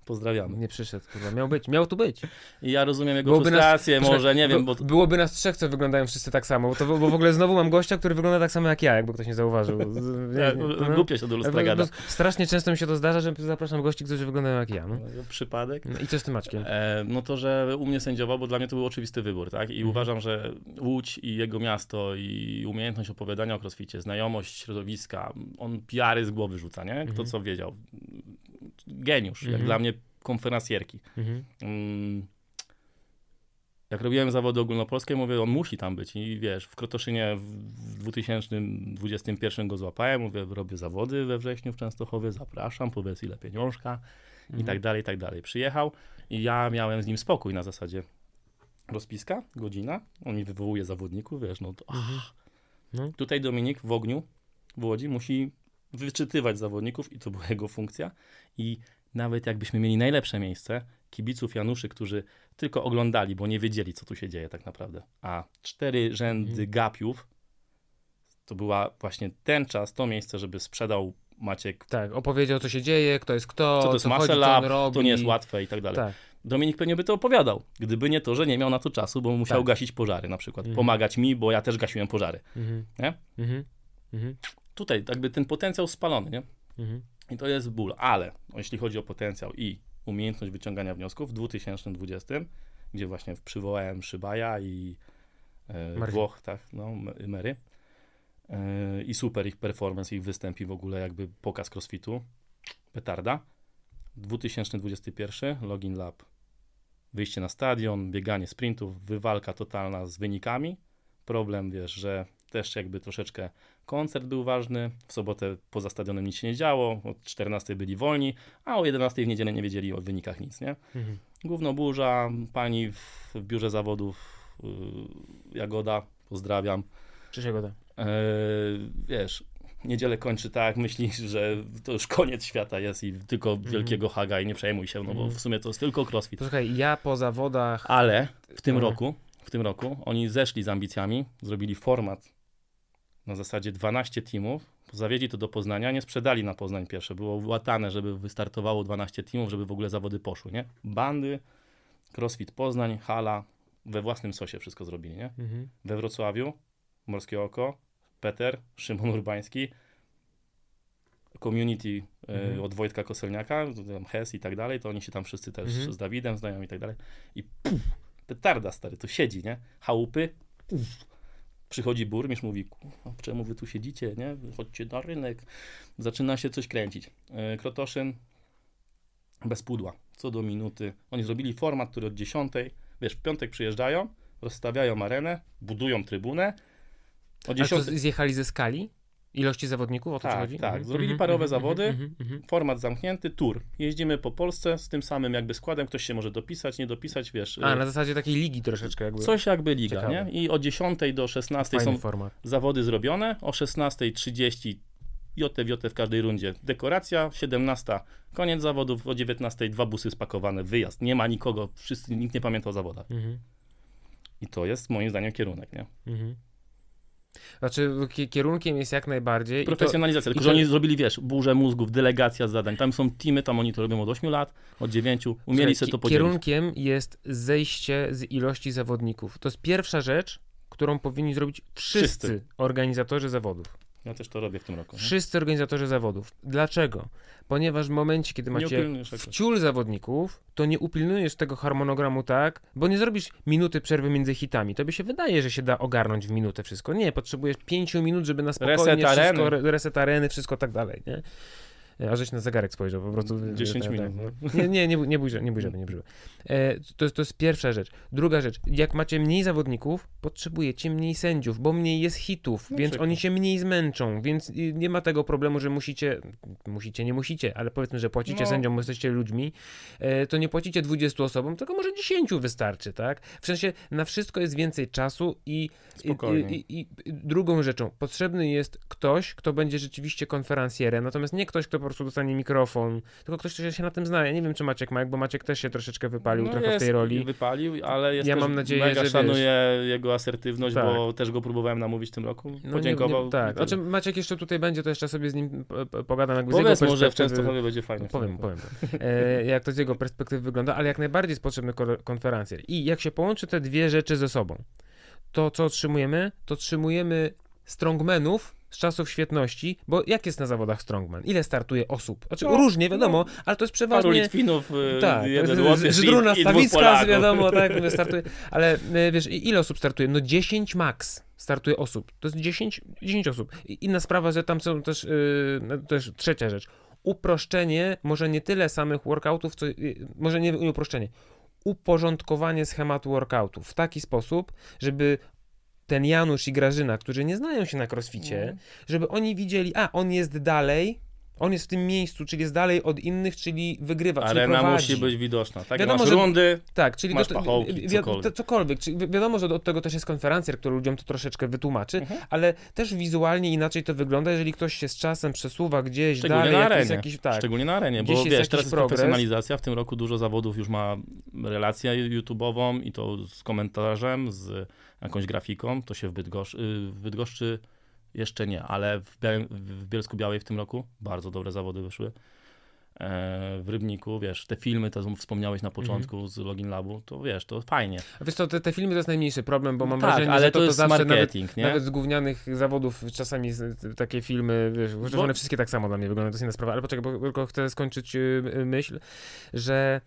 Pozdrawiamy. Nie przyszedł, kurwa. Miał być, miał tu być. I ja rozumiem jego Byłoby nas- frustrację, Poczekaj, może, nie wiem, bo... Byłoby nas trzech, co wyglądają wszyscy tak samo, bo, to, bo w ogóle znowu mam gościa, który wygląda tak samo jak ja, jakby ktoś nie zauważył. Ja, nie- nie- no. Głupio się do lustra gada. bo Strasznie często mi się to zdarza, że zapraszam gości, którzy wyglądają jak ja. No. Przypadek. No I co z tym Maćkiem? E, no to, że u mnie sędziował, bo dla mnie to był oczywisty wybór, tak? I Mhm. uważam, że Łódź i jego miasto i umiejętność opowiadania o crossficie, znajomość środowiska, on piary z głowy rzuca, nie? Kto Mhm. co wiedział. Geniusz, jak Mhm. dla mnie konferencjerki. Mhm. Mm, Jak robiłem zawody ogólnopolskie, mówię, on musi tam być. I wiesz, w Krotoszynie w 2021 go złapałem, mówię, robię zawody we wrześniu w Częstochowie, zapraszam, powiedz ile pieniążka i Mhm. tak dalej, i tak dalej. Przyjechał i ja miałem z nim spokój na zasadzie rozpiska, godzina, on mi wywołuje zawodników, wiesz, no to Mhm. No. Tutaj Dominik w ogniu w Łodzi musi wyczytywać zawodników i to była jego funkcja. I nawet jakbyśmy mieli najlepsze miejsce, kibiców Januszy, którzy tylko oglądali, bo nie wiedzieli, co tu się dzieje tak naprawdę, a cztery rzędy Mhm. gapiów, to była właśnie ten czas, to miejsce, żeby sprzedał Maciek, Tak, opowiedział, co się dzieje, kto jest kto, co to jest robi. to nie jest łatwe i tak dalej. Tak. Dominik pewnie by to opowiadał, gdyby nie to, że nie miał na to czasu, bo musiał Tak. gasić pożary na przykład, Mhm. pomagać mi, bo ja też gasiłem pożary. Mhm. Nie? Mhm. Tutaj jakby ten potencjał spalony, nie? Mhm. I to jest ból, ale jeśli chodzi o potencjał i umiejętność wyciągania wniosków w 2020, gdzie właśnie przywołałem Szybaja i e. Włoch, tak, no, Mary. E, I super ich performance, ich występ i w ogóle jakby pokaz crossfitu, petarda. 2021 Login Lab. Wyjście na stadion, bieganie sprintów, wywalka totalna z wynikami. Problem, wiesz, że też jakby troszeczkę koncert był ważny. W sobotę poza stadionem nic się nie działo. Od 14 byli wolni, a o 11 w niedzielę nie wiedzieli o wynikach nic, nie? Mhm. Główno burza, pani w, w biurze zawodów yy, Jagoda, pozdrawiam. Cześć Jagoda. Yy, wiesz, niedzielę kończy tak, myśli, że to już koniec świata jest i tylko wielkiego haga i nie przejmuj się, no bo Mhm. w sumie to jest tylko crossfit. Posłuchaj, ja po zawodach... Ale w tym roku, w tym roku oni zeszli z ambicjami, zrobili format na zasadzie 12 teamów, zawieźli to do Poznania, nie sprzedali na Poznań pierwsze, było łatane, żeby wystartowało 12 teamów, żeby w ogóle zawody poszły, nie? Bandy, CrossFit Poznań, hala, we własnym sosie wszystko zrobili, nie? Mhm. We Wrocławiu, Morskie Oko, Peter, Szymon Urbański, community e, Mhm. od Wojtka Koselniaka, Hes i tak dalej, to oni się tam wszyscy też Mhm. z Dawidem znają i tak dalej. I puf, petarda stary, to siedzi, nie? Chałupy, puf. Przychodzi burmistrz, mówi, "Kurwa, czemu wy tu siedzicie, nie? Chodźcie na rynek. Zaczyna się coś kręcić. E, Krotoszyn bez pudła, co do minuty. Oni zrobili format, który od 10, wiesz, w piątek przyjeżdżają, rozstawiają arenę, budują trybunę. O A to 10 zjechali ze skali? Ilości zawodników? O to Tak, chodzi? tak. Mhm. Zrobili Mhm, parowe mhm, zawody. format zamknięty, tour. Jeździmy po Polsce z tym samym jakby składem, ktoś się może dopisać, nie dopisać, wiesz. A, y, na zasadzie takiej ligi troszeczkę jakby. Coś jakby liga, Ciekawe. nie? I o 10 do 16 Fajny są format. zawody zrobione, o 16.30 JT w każdej rundzie dekoracja, 17 koniec zawodów, o 19 dwa busy spakowane, wyjazd. Nie ma nikogo, wszyscy, nikt nie pamięta o zawodach. I to jest moim zdaniem kierunek, nie? Mhm. Znaczy ki- kierunkiem jest jak najbardziej. i to- Profesjonalizacja, tylko że oni zrobili, wiesz, burzę mózgów, delegacja zadań. Tam są teamy, tam oni to robią od 8 lat, od 9, umieli sobie to podzielić. Kierunkiem jest zejście z ilości zawodników. To jest pierwsza rzecz, którą powinni zrobić wszyscy, Wszyscy. organizatorzy zawodów. Ja też to robię w tym roku. nie? Wszyscy organizatorzy zawodów. Dlaczego? Ponieważ w momencie, kiedy Nie macie wciul zawodników, to nie upilnujesz tego harmonogramu tak, bo nie zrobisz minuty przerwy między hitami. Tobie się wydaje, że się da ogarnąć w minutę wszystko. Nie, potrzebujesz pięciu minut, żeby na spokojnie Reset wszystko, areny. re- reset areny, wszystko tak dalej, nie? A żeś na zegarek spojrzał, po prostu... 10 tak, minut, tak. Nie, nie, nie, nie bój nie bój się, nie bój się. E, to, to jest pierwsza rzecz. Druga rzecz, jak macie mniej zawodników, potrzebujecie mniej sędziów, bo mniej jest hitów, Na więc przykład. oni się mniej zmęczą, więc y, nie ma tego problemu, że musicie, musicie, nie musicie, ale powiedzmy, że płacicie No. sędziom, bo jesteście ludźmi, e, to nie płacicie 20 osobom, tylko może 10 wystarczy, tak? W sensie na wszystko jest więcej czasu i, i, i, i drugą rzeczą, potrzebny jest ktoś, kto będzie rzeczywiście konferencjerem, natomiast nie ktoś, kto po prostu dostanie mikrofon, tylko ktoś, kto się na tym zna. Ja nie wiem, czy Maciek ma, bo Maciek też się troszeczkę wypalił No trochę w jest, tej roli. Wypalił, ale jest Ja mam nadzieję, mega że wiesz- szanuję jego asertywność, Tak. bo też go próbowałem namówić w tym roku. No nie- Podziękował. Nie, tak, i tyle. znaczy Maciek jeszcze tutaj będzie, to jeszcze sobie z nim po- po- pogadam jakby z jego Powiedz może w. Częstochowie będzie fajnie. Powiem, powiem. E, jak to z jego perspektywy wygląda, ale jak najbardziej jest potrzebny ko- konferencjer. I jak się połączy te dwie rzeczy ze sobą, to co otrzymujemy? To otrzymujemy strongmenów z czasów świetności, bo jak jest na zawodach strongman? Ile startuje osób? Znaczy No, różnie, wiadomo, ale to jest Paru przeważnie... Litwinów, y, Tak, jeden Żydruna dwóch Stawicka, wiadomo, tak, startuje, ale e, wiesz, ile osób startuje? No 10 max startuje osób, to jest 10, 10 osób. I inna sprawa, że tam są też, yy, no, też trzecia rzecz, uproszczenie, może nie tyle samych workoutów, co, yy, może nie, nie uproszczenie, uporządkowanie schematu workoutów w taki sposób, żeby ten Janusz i Grażyna, którzy nie znają się na crossficie, Mhm. żeby oni widzieli, a on jest dalej, on jest w tym miejscu, czyli jest dalej od innych, czyli wygrywa, czyli Arena prowadzi. musi być widoczna. Tak, Wiadomo, masz że- rundy, Tak, czyli Masz do- pachołki, wi- cokolwiek. to- cokolwiek. Czyli wi- wiadomo, że od tego też jest konferencjer, który ludziom to troszeczkę wytłumaczy, Mhm. ale też wizualnie inaczej to wygląda, jeżeli ktoś się z czasem przesuwa gdzieś szczególnie dalej, na arenie. jakiś tak. Szczególnie na arenie, bo wiesz, teraz jest profesjonalizacja. W tym roku dużo zawodów już ma relację YouTube'ową i to z komentarzem, z jakąś grafiką. To się w, w Bydgoszczy jeszcze nie, ale w, Białym, w Bielsku Białej w tym roku bardzo dobre zawody wyszły. E, w Rybniku, wiesz, te filmy, to wspomniałeś na początku Mhm. z Login Labu, to wiesz, to fajnie. A Wiesz co, te, te filmy to jest najmniejszy problem, bo mam tak, wrażenie, ale że to, to, jest zawsze nawet, marketing, nie? nawet z gównianych zawodów czasami takie filmy, wiesz, że Bo- one wszystkie tak samo dla mnie wyglądają, to jest inna sprawa, ale poczekaj, bo tylko chcę skończyć y, y, myśl, że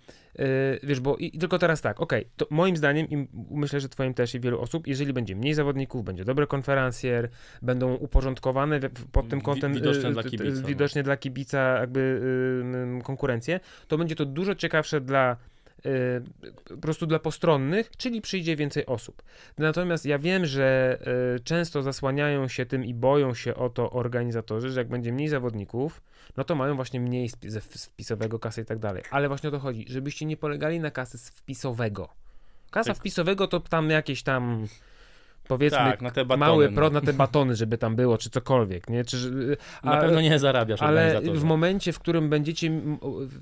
wiesz, bo i, tylko teraz tak, okej, to moim zdaniem i myślę, że twoim też i wielu osób, jeżeli będzie mniej zawodników, będzie dobry konferencjer, będą uporządkowane pod tym kątem yy, dla t- t- kibica, no. widocznie dla kibica jakby yy, yy, konkurencję, to będzie to dużo ciekawsze dla yy, po prostu dla postronnych, czyli przyjdzie więcej osób. Natomiast ja wiem, że yy, często zasłaniają się tym i boją się o to organizatorzy, że jak będzie mniej zawodników, no to mają właśnie mniej ze wpisowego kasy i tak dalej. Ale właśnie o to chodzi, żebyście nie polegali na kasy z wpisowego. Kasa Tak. wpisowego to tam jakieś tam powiedzmy Tak, na batony. mały no. pro na te batony, żeby tam było, czy cokolwiek, nie? Czy, że- Na a- pewno nie zarabiasz ale w momencie, w którym będziecie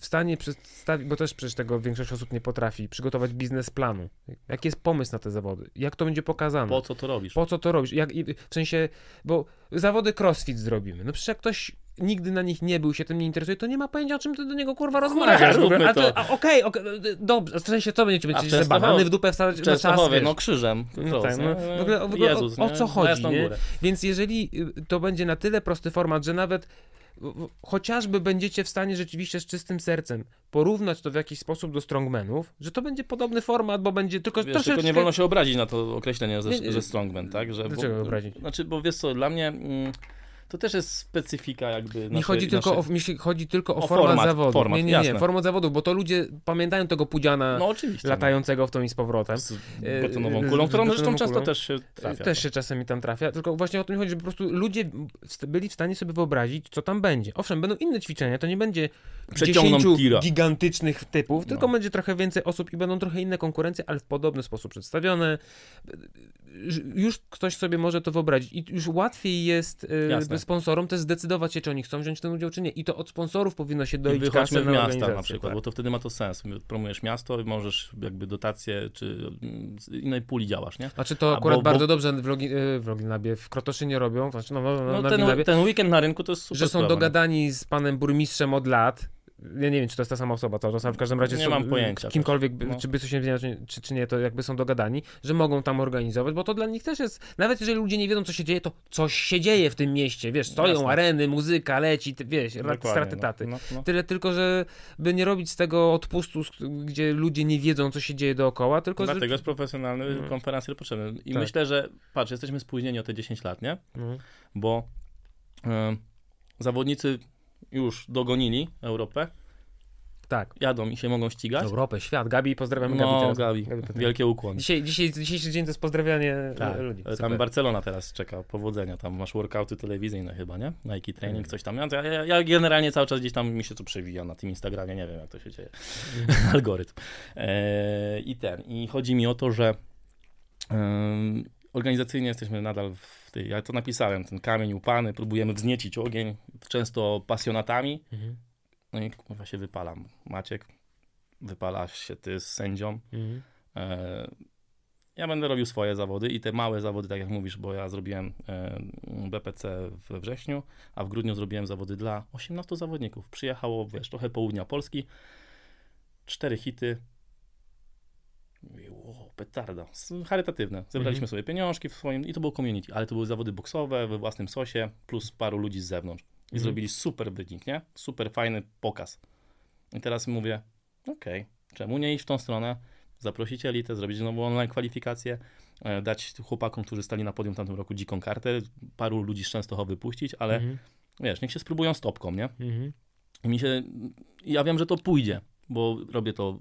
w stanie przedstawić, bo też przecież tego większość osób nie potrafi, przygotować biznesplanu. Jaki jest pomysł na te zawody? Jak to będzie pokazane? Po co to robisz? Po co to robisz? Jak, w sensie, bo zawody crossfit zrobimy. No przecież jak ktoś nigdy na nich nie był, się tym nie interesuje, to nie ma pojęcia, o czym ty do niego kurwa rozmawiasz. A to. a Okej, okej, dobrze, w sensie co będziecie, będziecie że banany w dupę wstawać W na czas, wiesz. no krzyżem. No tak, no, w ogóle- w ogóle o- Jezus, o- co chodzi, nie? górę. Więc jeżeli y, to będzie na tyle prosty format, że nawet chociażby będziecie w stanie rzeczywiście z czystym sercem porównać to w jakiś sposób do strongmanów, że to będzie podobny format, bo będzie tylko Wiesz, troszeczkę... tylko nie wolno się obrazić na to określenie, Nie, nie. że, że strongman, tak? Że, Dlaczego obrazić? Znaczy, bo wiesz co, dla mnie mm, to też jest specyfika jakby naszej, chodzi, tylko o, się chodzi tylko o, O format, format, zawodu. format, nie, nie, nie, format zawodów, bo to ludzie pamiętają tego pudziana No oczywiście. latającego w tą i z powrotem. Z E, betonową kulą, którą zresztą betonową często kulą. też się trafia. Też się czasami tam trafia, tylko właśnie o to mi chodzi, że po prostu ludzie byli w stanie sobie wyobrazić, co tam będzie. Owszem, będą inne ćwiczenia, to nie będzie Przeciągną 10 tira. gigantycznych typów, tylko No. będzie trochę więcej osób i będą trochę inne konkurencje, ale w podobny sposób przedstawione. Już ktoś sobie może to wyobrazić i już łatwiej jest Jasne. Y, sponsorom też zdecydować się, czy oni chcą wziąć tym udział, czy nie. I to od sponsorów powinno się I dojść wychodźmy kasę w miasta na przykład, tak. bo to wtedy ma to sens. Promujesz miasto i możesz jakby dotacje, czy z innej puli działasz, nie? Znaczy to A, akurat bo- bardzo bo- dobrze w, Logi, y, w Loginabie, w Krotoszynie robią, znaczy no, no, No na ten, ten weekend na rynku to jest super że są sprawa, nie? dogadani z panem burmistrzem od lat. Ja nie wiem, czy to jest ta sama osoba cały czas, ale w każdym razie Nie są, mam pojęcia kimkolwiek. No. czy by coś się zmieniało, czy, czy, czy nie, to jakby są dogadani, że mogą tam organizować, bo to dla nich też jest, nawet jeżeli ludzie nie wiedzą, co się dzieje, to coś się dzieje w tym mieście, wiesz, stoją Jasne. areny, muzyka leci, ty, wiesz, Dokładnie, straty no, taty. No, no. Tyle tylko, że by nie robić z tego odpustu, gdzie ludzie nie wiedzą, co się dzieje dookoła, tylko Dlatego że... jest profesjonalny konferencjer potrzebny. I Tak. myślę, że patrz, jesteśmy spóźnieni o te 10 lat, nie? No. Bo e, zawodnicy już dogonili Europę, Tak. jadą i się mogą ścigać. Europę, świat. Gabi, pozdrawiamy Gabi No, teraz. Gabi, pozdrawiam. wielkie ukłony. Dzisiaj, dzisiaj, dzisiejszy dzień to jest pozdrawianie Tak, e, ludzi. ale Super. tam Barcelona teraz czeka, powodzenia, tam masz workouty telewizyjne chyba, nie? Nike Training, Mm. coś tam. Ja, ja, ja generalnie cały czas gdzieś tam mi się to przewija na tym Instagramie, nie wiem jak to się dzieje. Mhm. Algorytm. E, I ten, i chodzi mi o to, że organizacyjnie jesteśmy nadal w ja to napisałem, ten kamień upany, próbujemy wzniecić ogień, często pasjonatami, Mhm. no i kurwa się wypalam. Maciek, wypalasz się ty z sędzią, Mhm. E, Ja będę robił swoje zawody i te małe zawody, tak jak mówisz, bo ja zrobiłem e, BPC we wrześniu, a w grudniu zrobiłem zawody dla 18 zawodników. Przyjechało, wiesz, trochę południa Polski, cztery hity. Mówię, Wow, petarda. Charytatywne. Zebraliśmy Mhm. sobie pieniążki w swoim i to było community, ale to były zawody boksowe we własnym sosie, plus paru ludzi z zewnątrz. I Mhm. zrobili super wynik, nie? Super fajny pokaz. I teraz mówię, okej, czemu nie iść w tą stronę? zaprosić elitę, zrobić znowu online kwalifikacje, dać chłopakom, którzy stali na podium w tamtym roku dziką kartę, paru ludzi z Częstochowy puścić, ale Mhm. wiesz, niech się spróbują stopką, nie? Mhm. I mi się, ja wiem, że to pójdzie, bo robię to,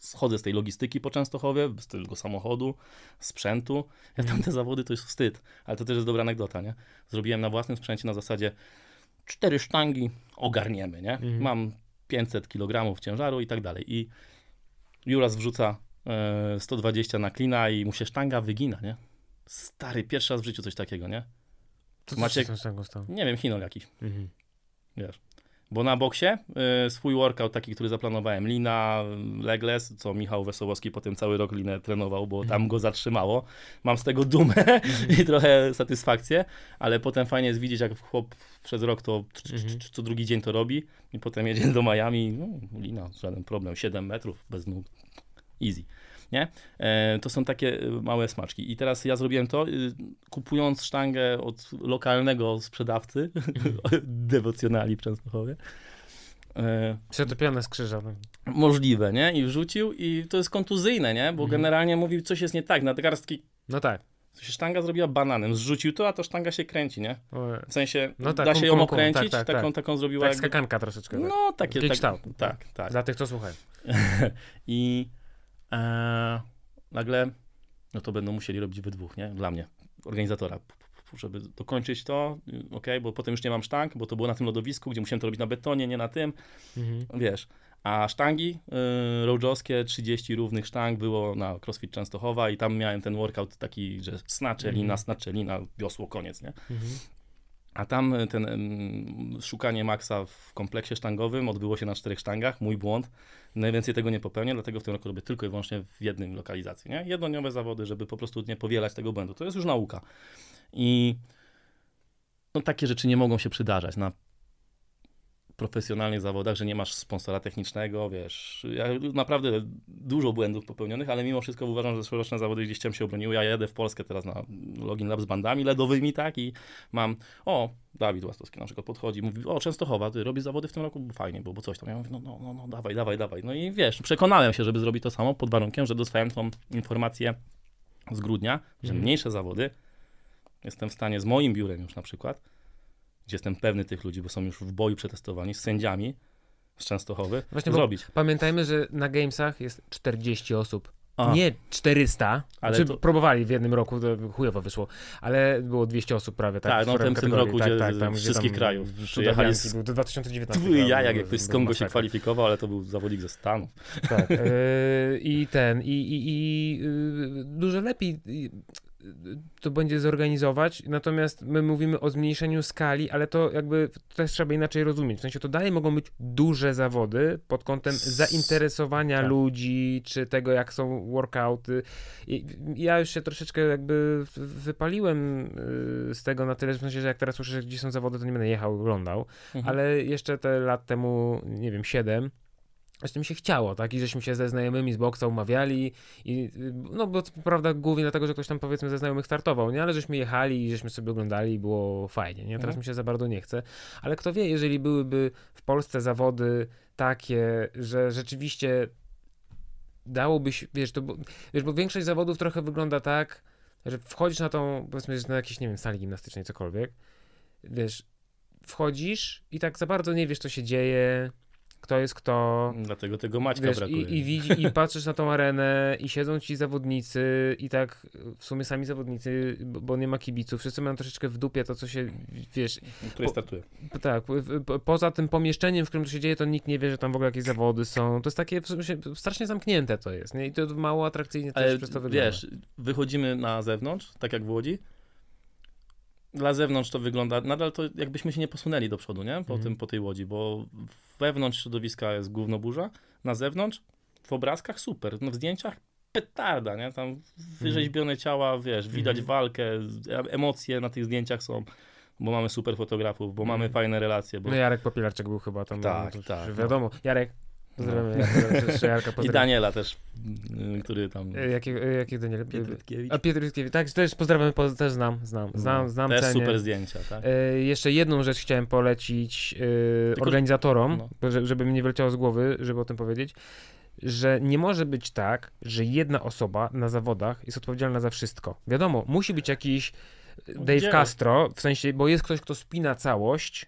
schodzę z tej logistyki po Częstochowie, z tego samochodu, sprzętu. Ja tam te zawody to jest wstyd, ale to też jest dobra anegdota, nie? Zrobiłem na własnym sprzęcie na zasadzie cztery sztangi, ogarniemy, nie? Mhm. Mam 500 kg ciężaru i tak dalej. I Juras wrzuca e, 120 na klina i mu się sztanga wygina, nie? Stary, pierwszy raz w życiu coś takiego, nie? Co Maciek- się z stało? Nie wiem, Chinol jakiś. Mhm. Wiesz. Bo na boksie y, swój workout taki, który zaplanowałem, lina, legless, co Michał Wesołowski potem cały rok linę trenował, bo tam go zatrzymało. Mam z tego dumę i trochę satysfakcję, ale potem fajnie jest widzieć, jak chłop przez rok to Mhm. co drugi dzień to robi i potem jedzie do Miami, no, lina, żaden problem, 7 metrów bez nóg, easy. Nie? E, to są takie y, małe smaczki. I teraz ja zrobiłem to, y, kupując sztangę od lokalnego sprzedawcy, dewocjonali w Częstochowie. E, Przetopione z no. możliwe, nie? I wrzucił i to jest kontuzyjne, nie? Bo Mhm. generalnie mówił, coś jest nie tak. Nadgarstki, No tak. się sztanga zrobiła bananem. Zrzucił to, a to sztanga się kręci, nie? W sensie, No tak, da się kum, ją kum, kum. okręcić, Tak, tak, taką, tak. taką zrobiła tak skakanka troszeczkę. tak. No, takie, Taki tak, tak, tak. Dla tych, co słuchają. I e, nagle, no to będą musieli robić we dwóch, nie? Dla mnie, organizatora. Żeby dokończyć to, ok, bo potem już nie mam sztang, bo to było na tym lodowisku, gdzie musiałem to robić na betonie, nie na tym, Mhm. wiesz. A sztangi y, roadżowskie, 30 równych sztang było na CrossFit Częstochowa i tam miałem ten workout taki, że snacze, lina, Mhm. snacze, lina, wiosło, koniec, nie? Mhm. A tam y, ten szukanie maksa w kompleksie sztangowym odbyło się na czterech sztangach, mój błąd. Najwięcej tego nie popełnię, dlatego w tym roku robię tylko i wyłącznie w jednym lokalizacji, nie? Jednodniowe zawody, żeby po prostu nie powielać tego błędu. To jest już nauka. I no, takie rzeczy nie mogą się przydarzać na profesjonalnych zawodach, że nie masz sponsora technicznego, wiesz, ja naprawdę dużo błędów popełnionych, ale mimo wszystko uważam, że zeszłoroczne zawody gdzieś tam się obroniły. Ja jadę w Polskę teraz na Login Lab z bandami ledowymi, tak, i mam, o, Dawid Łastowski na przykład podchodzi, mówi, o, Częstochowa, ty robisz zawody w tym roku, bo fajnie, bo, bo coś tam. Ja mówię, no, no, no, no, dawaj, dawaj, dawaj. No i wiesz, przekonałem się, żeby zrobić to samo pod warunkiem, że dostałem tą informację z grudnia, że Mhm. mniejsze zawody jestem w stanie z moim biurem już na przykład, gdzie jestem pewny tych ludzi, bo są już w boju przetestowani, z sędziami z Częstochowy, Właśnie, zrobić. Pamiętajmy, że na Gamesach jest 40 osób. A, Nie 400. Ale Znaczy, to- próbowali w jednym roku, to chujowo wyszło, ale było 200 osób prawie. Tak, Tak, w no, w tym kategorii. roku, gdzie ze wszystkich krajów Cuda przyjechali Bianchi z- Był, to 2019. Twój chyba, jajak, był- jak ktoś z Kongo się kwalifikował, ale to był zawodnik ze Stanów. Tak. yy, I ten, i, i, i yy, dużo lepiej to będzie zorganizować, natomiast my mówimy o zmniejszeniu skali, ale to jakby też trzeba inaczej rozumieć. W sensie to dalej mogą być duże zawody pod kątem zainteresowania tak. ludzi, czy tego, jak są workouty. I ja już się troszeczkę jakby wypaliłem yy, z tego na tyle, w sensie, że jak teraz słyszę, że gdzie są zawody, to nie będę jechał, oglądał Mhm. ale jeszcze te lat temu, nie wiem, 7, Zresztą mi się chciało, tak? I żeśmy się ze znajomymi z boksa umawiali i no bo prawda głównie dlatego, że ktoś tam powiedzmy ze znajomych startował, nie? Ale żeśmy jechali i żeśmy sobie oglądali i było fajnie, nie? Teraz Mhm. mi się za bardzo nie chce. Ale kto wie, jeżeli byłyby w Polsce zawody takie, że rzeczywiście dałoby się, wiesz, to, bo, wiesz, bo większość zawodów trochę wygląda tak, że wchodzisz na tą, powiedzmy, na jakiejś, nie wiem, sali gimnastycznej, cokolwiek, wiesz, wchodzisz i tak za bardzo nie wiesz, co się dzieje, kto jest kto. Dlatego tego Maćka Wiesz, brakuje. i, i, widzi, I patrzysz na tą arenę i siedzą ci zawodnicy i tak w sumie sami zawodnicy, bo nie ma kibiców, wszyscy mają troszeczkę w dupie to, co się, wiesz, który po- startuje. tak, po- poza tym pomieszczeniem, w którym to się dzieje, to nikt nie wie, że tam w ogóle jakieś zawody są. To jest takie w sumie się- strasznie zamknięte to jest, nie? I to mało atrakcyjnie też Ale przez to wygląda. wiesz, wychodzimy na zewnątrz, tak jak w Łodzi. Dla zewnątrz to wygląda, nadal to jakbyśmy się nie posunęli do przodu, nie? Po, Mhm. tym, po tej Łodzi, bo wewnątrz środowiska jest gówno burza, na zewnątrz w obrazkach super, no w zdjęciach petarda, nie? Tam wyrzeźbione ciała, wiesz, widać Mhm. walkę, e- emocje na tych zdjęciach są, bo mamy super fotografów, bo mamy Mhm. fajne relacje, bo No Jarek Popielarczyk był chyba tam. Tak, no, tak, już no. Wiadomo. Jarek, pozdrawiamy No. Jarka, jeszcze Jarka i. Daniela też, y, który tam... E, Jakie, e, jakie Daniel? Pietrutkiewicz. A Piotr Jutkiewicz, tak, też pozdrawiamy, poz- też znam, znam, znam, No, znam, Też cenię. super zdjęcia, tak? E, jeszcze jedną rzecz chciałem polecić e, Tylko- organizatorom, no. żeby mi nie wyleciało z głowy, żeby o tym powiedzieć, że nie może być tak, że jedna osoba na zawodach jest odpowiedzialna za wszystko. Wiadomo, musi być jakiś e, Dave Gdzie? Castro, w sensie, bo jest ktoś, kto spina całość,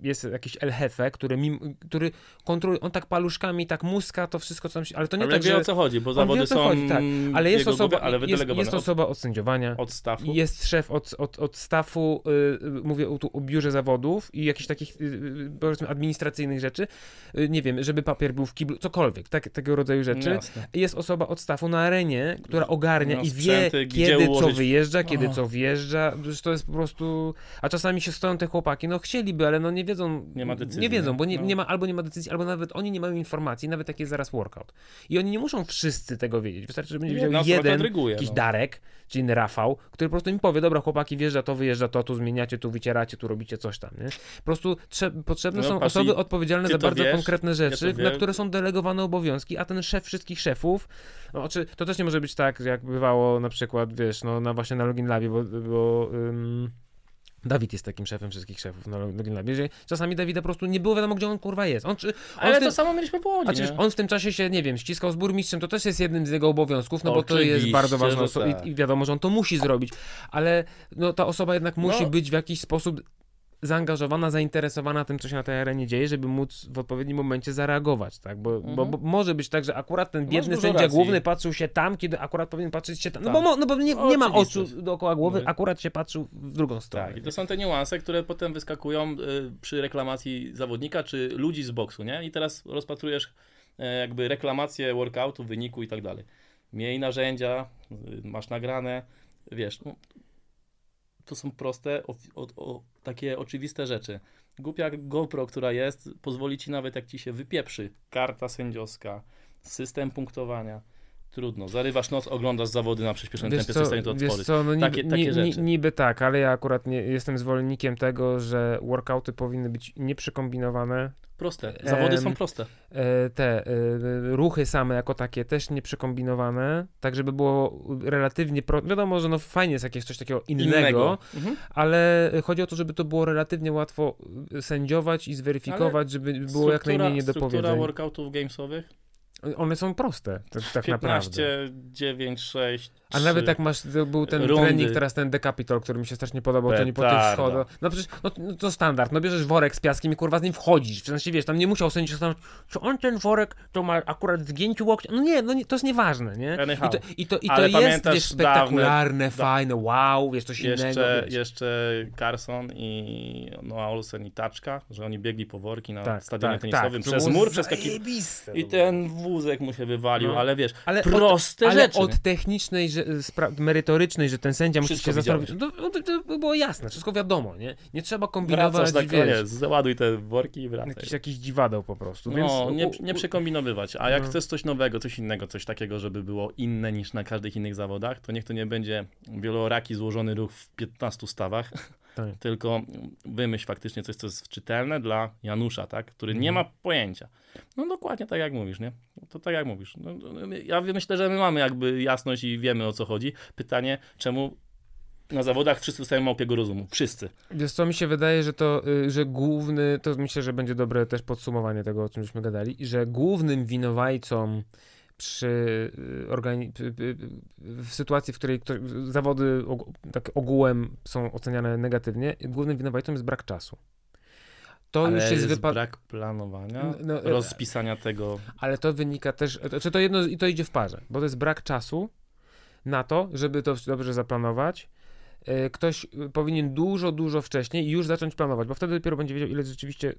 jest jakiś El Jefe, który, mim, który kontroluje, on tak paluszkami, tak muska, to wszystko, co tam się, ale to nie ale tak, wie że... o co chodzi, bo zawody co są chodzi, tak. Ale jest osoba, głowy, ale jest, jest osoba od sędziowania, od, staffu. jest szef od, od, od staffu, y, y, mówię tu o biurze zawodów i jakichś takich, y, y, powiedzmy, administracyjnych rzeczy, y, nie wiem, żeby papier był w kiblu, cokolwiek, tak, tego rodzaju rzeczy. Jasne. Jest osoba od stafu na arenie, która ogarnia No, i wie, sprzęty, kiedy co ułożyć. wyjeżdża, kiedy O. co wjeżdża. To jest po prostu. A czasami się stoją te chłopaki, no chcieliby, ale no nie wiedzą. Nie ma decyzji, Nie wiedzą, bo nie, No. nie ma, albo nie ma decyzji, albo nawet oni nie mają informacji, nawet jak jest zaraz workout. I oni nie muszą wszyscy tego wiedzieć. Wystarczy, że będzie wiedział to jeden, jakiś no. Darek, czy inny Rafał, który po prostu mi powie, dobra chłopaki, wjeżdża to, wyjeżdża to, tu zmieniacie, tu wycieracie, tu robicie coś tam, nie? Po prostu trze- potrzebne No, są patrz, osoby odpowiedzialne za bardzo wiesz, konkretne rzeczy, to na które są delegowane obowiązki, a ten szef wszystkich szefów, no, czy to też nie może być tak, jak bywało na przykład, wiesz, no na właśnie na Login Labie, bo, bo ym, Dawid jest takim szefem wszystkich szefów na Login że czasami Dawida po prostu nie było wiadomo, gdzie on kurwa jest. On, czy, on Ale tym, to samo mieliśmy w Łodzi, a on w tym czasie się, nie wiem, ściskał z burmistrzem, to też jest jednym z jego obowiązków, no bo to jest Oczywiście, bardzo ważna osoba tak. i, i wiadomo, że on to musi zrobić, ale no, ta osoba jednak musi No. być w jakiś sposób zaangażowana, zainteresowana tym, co się na tej arenie dzieje, żeby móc w odpowiednim momencie zareagować, tak? Bo, bo, Mhm. bo może być tak, że akurat ten biedny sędzia racji. główny patrzył się tam, kiedy akurat powinien patrzeć się tam. No Tak. bo, mo- no bo nie, nie ma oczu dookoła głowy, No. akurat się patrzył w drugą stronę. Tak, i to są te niuanse, które potem wyskakują y, przy reklamacji zawodnika czy ludzi z boksu, nie? I teraz rozpatrujesz e, jakby reklamację workoutu, wyniku i tak dalej. Miej narzędzia, y, masz nagrane, wiesz, no, to są proste, o, o, o, takie oczywiste rzeczy. Głupia GoPro, która jest, pozwoli ci nawet jak ci się wypieprzy karta sędziowska, system punktowania. Trudno, zarywasz noc, oglądasz zawody na przyspieszonym tempie, stanie to otworzyć. co, no niby, Takie- takie ni, rzeczy. niby tak, ale ja akurat nie, jestem zwolennikiem tego, że workouty powinny być nieprzekombinowane. Proste, zawody są proste. E, te e, ruchy same jako takie też nieprzekombinowane, tak żeby było relatywnie pro... Wiadomo, że no fajnie jest jakieś coś takiego innego, Mhm. ale chodzi o to, żeby to było relatywnie łatwo e, sędziować i zweryfikować, żeby było jak najmniej Struktura niedopowiedzeń. workoutów gamesowych One są proste, tak, tak naprawdę. 15, 9, 6, A nawet jak masz, to był ten rundy. trening teraz, ten Decapitol, który mi się strasznie podobał, to nie po tych schodach. No przecież, no, no to standard, no bierzesz worek z piaskiem i kurwa z nim wchodzisz. W sensie, wiesz, tam nie musiał sędzia zastanowić, czy on ten worek to ma akurat zgięciu łokcia. No nie, no nie, to jest nieważne, nie? I to, i to, i to Ale jest, wiesz, spektakularne, dawne- fajne, wow, wiesz, coś innego. Jeszcze, Wiesz. jeszcze Carson i Noah Olsen i Taczka, że oni biegli po worki na Tak, stadionie tak, tenisowym tak. przez mur, zajebiste to I ten wózek mu się wywalił, No. ale wiesz, Ale proste od, ale rzeczy. od technicznej, że, spra- merytorycznej, że ten sędzia musi się zastanowić, no, to, to, to było jasne, wszystko wiadomo, nie? Nie trzeba kombinować, Wracasz na koniec, załaduj te worki i wracaj. jakiś, jakiś dziwadeł po prostu, No, więc... nie, nie przekombinowywać. A jak No. chcesz coś nowego, coś innego, coś takiego, żeby było inne niż na każdych innych zawodach, to niech to nie będzie wieloraki złożony ruch w 15 stawach, Tak. tylko wymyśl faktycznie coś, co jest czytelne dla Janusza, tak? który nie Mhm. ma pojęcia. No dokładnie tak jak mówisz, nie? To tak jak mówisz. No, no, ja myślę, że my mamy jakby jasność i wiemy o co chodzi. Pytanie, czemu na zawodach wszyscy dostają małpiego rozumu? Wszyscy. Wiesz co, mi się wydaje, że to, y, że główny, to myślę, że będzie dobre też podsumowanie tego, o czym żeśmy gadali, że głównym winowajcą przy y, organi- w sytuacji, w której zawody tak ogółem są oceniane negatywnie, głównym winowajcą jest brak czasu. To Ale już jest jest wypadek. brak planowania, No, e, rozpisania tego. Ale to wynika też, czy to jedno i to idzie w parze, bo to jest brak czasu na to, żeby to dobrze zaplanować. E, Ktoś y, powinien dużo, dużo wcześniej już zacząć planować, bo wtedy dopiero będzie wiedział, ile rzeczywiście,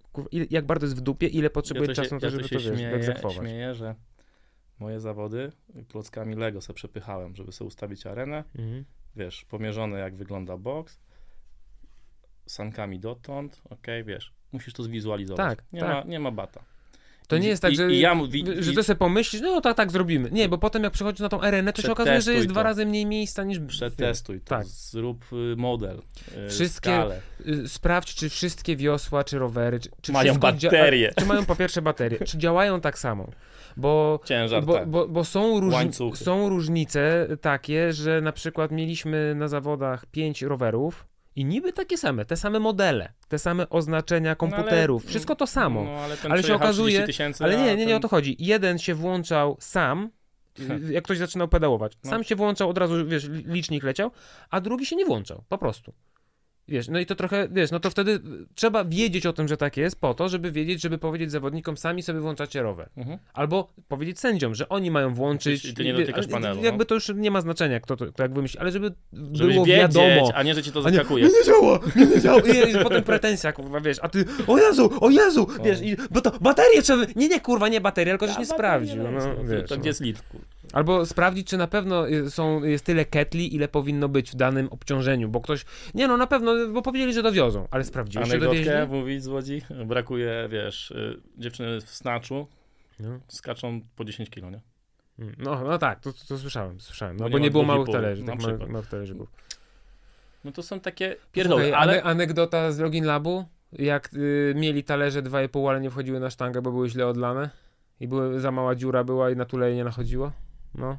jak bardzo jest w dupie, ile potrzebuje ja to czasu się, na to, ja żeby to to, się wiesz, śmieję, śmieję, że moje zawody klockami Lego sobie przepychałem, żeby sobie ustawić arenę. Mhm. Wiesz, pomierzone jak wygląda boks, sankami dotąd, okej, wiesz, musisz to zwizualizować. Tak, nie, tak. Ma, nie ma bata. To nie jest tak, i- że, i ja że ty sobie pomyślisz, no tak, tak zrobimy. Nie, bo potem jak przychodzisz na tą arenę, to się okazuje, że jest dwa to. razy mniej miejsca niż... Przetestuj to, Tak. zrób y, model, y, Wszystkie skalę. Y, Sprawdź, czy wszystkie wiosła, czy rowery, czy, czy Mają dzia- baterie. Czy mają po pierwsze baterie, czy działają tak samo. Bo Ciężar, Bo, tak. bo, bo są, różni- są różnice takie, że na przykład mieliśmy na zawodach pięć rowerów i niby takie same, te same modele, te same oznaczenia komputerów, ale- wszystko to samo. No, ale, ale się okazuje- 30 tysięcy, Ale nie, nie, nie o ten- to chodzi. Jeden się włączał sam, jak ktoś zaczynał pedałować. No. Sam się włączał, od razu, wiesz, li- licznik leciał, a drugi się nie włączał, po prostu. Wiesz, no i to trochę, wiesz, no to wtedy trzeba wiedzieć o tym, że tak jest, po to, żeby wiedzieć, żeby powiedzieć zawodnikom, sami sobie włączacie rower. Mhm. Albo powiedzieć sędziom, że oni mają włączyć. I ty nie dotykasz ale panelu, Jakby no. to już nie ma znaczenia, kto to, to jak wymyśli, ale żeby Żebyś było wiedzieć, wiadomo. a nie, że ci to zaskakuje. nie, nie działa, nie, działa. I, I potem pretensja, kurwa, wiesz, a ty, o Jezu, o Jezu, wiesz, i, bo to baterię trzeba, nie, nie, kurwa, nie bateria, tylko żeś nie baterie sprawdził, no, wiesz. to no. gdzie jest lit? Albo sprawdzić, czy na pewno y, są, jest tyle ketli, ile powinno być w danym obciążeniu, bo ktoś, nie no, na pewno, bo powiedzieli, że dowiozą, ale sprawdziłeś, czy dowieźli? Mówić z Łodzi. Brakuje, wiesz, y, dziewczyny w snaczu No. skaczą po 10 kilo, nie? Mm, No, no tak, to, to słyszałem, słyszałem, no, Bo bo nie nie ma było małych pół, talerzy, tak małych, przykład. małych talierzyków. No to są takie pierdoły, Słuchaj, ale... ane- anegdota z Login Labu, jak y, mieli talerze 2,5, ale nie wchodziły na sztangę, bo były źle odlane i były, za mała dziura była i na tuleje nie nachodziło. No.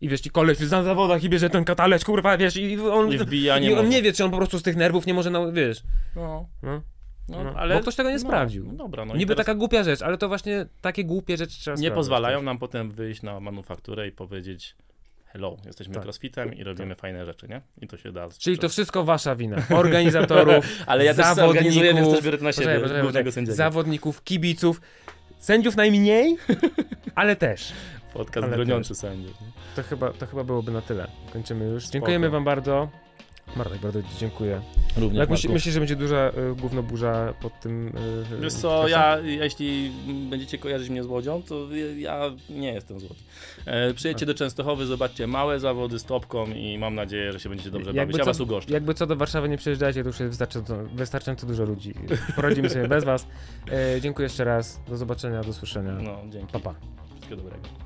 I wiesz, ci koleś jest na zawodach i bierze ten katalec, kurwa, wiesz, i on, I wbija, nie i on może. nie wie, czy on po prostu z tych nerwów nie może, na, wiesz, No, no. no, No, ale... bo ktoś tego nie no, sprawdził. No, dobra, no Niby teraz taka głupia rzecz, ale to właśnie takie głupie rzeczy trzeba Nie pozwalają też. nam potem wyjść na manufakturę i powiedzieć hello, jesteśmy Tak. crossfitem i robimy fajne rzeczy, nie? I to się da. Czyli to wszystko wasza wina. Organizatorów, Ale ja też zawodników, organizuję, więc też biorę to na siebie, Poczekaj, poczekaj, głównego poczekaj. sędziego. zawodników, kibiców, sędziów najmniej, ale też. Podcast ale broniący sędziów. To chyba, to chyba byłoby na tyle. Kończymy już. Dziękujemy wam bardzo. Marek, bardzo ci dziękuję. Również Jak myśli, Marku. myślisz, że będzie duża y, gównoburza pod tym y, Wiesz co, ja, jeśli będziecie kojarzyć mnie z Łodzią, to ja nie jestem z Łodzi. E, przyjedźcie do Częstochowy, zobaczcie małe zawody z topką i mam nadzieję, że się będziecie dobrze bawić. Ja co, was ugoszczę. jakby co do Warszawy nie przyjeżdżajcie, to już jest wystarczająco, wystarczająco dużo ludzi. Poradzimy sobie bez was. E, dziękuję jeszcze raz. Do zobaczenia, do słyszenia. No, dzięki. Pa, pa. Wszystkiego dobrego.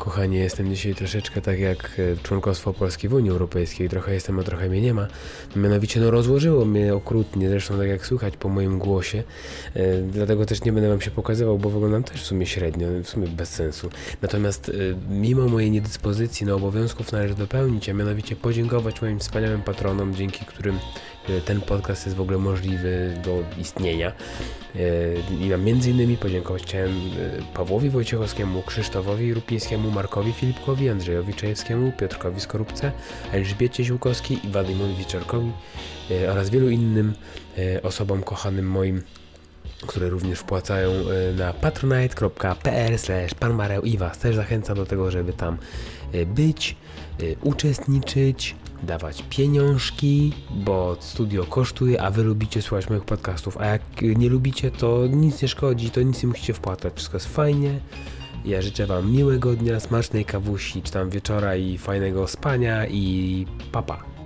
Kochani, jestem dzisiaj troszeczkę tak jak e, członkostwo Polski w Unii Europejskiej. Trochę jestem, a trochę mnie nie ma. Mianowicie no rozłożyło mnie okrutnie, zresztą tak jak słychać po moim głosie. E, dlatego też nie będę wam się pokazywał, bo wyglądam też w sumie średnio, w sumie bez sensu. Natomiast e, mimo mojej niedyspozycji, no obowiązków należy dopełnić, a mianowicie podziękować moim wspaniałym patronom, dzięki którym ten podcast jest w ogóle możliwy do istnienia. E, I między innymi podziękować chciałem e, Pawłowi Wojciechowskiemu, Krzysztofowi Rupińskiemu, Markowi Filipkowi, Andrzejowi Czajewskiemu, Piotrkowi Skorupce, Elżbiecie Ziółkowskiej i Wadymowi Wieczorkowi e, oraz wielu innym e, osobom kochanym moim, które również wpłacają e, na patronite.pl panmareł i Was też zachęcam do tego, żeby tam e, być, e, uczestniczyć, dawać pieniążki, bo studio kosztuje, a wy lubicie słuchać moich podcastów, a jak nie lubicie, to nic nie szkodzi, to nic nie musicie wpłacać, wszystko jest fajnie. Ja życzę wam miłego dnia, smacznej kawusi, czy tam wieczora i fajnego spania i papa.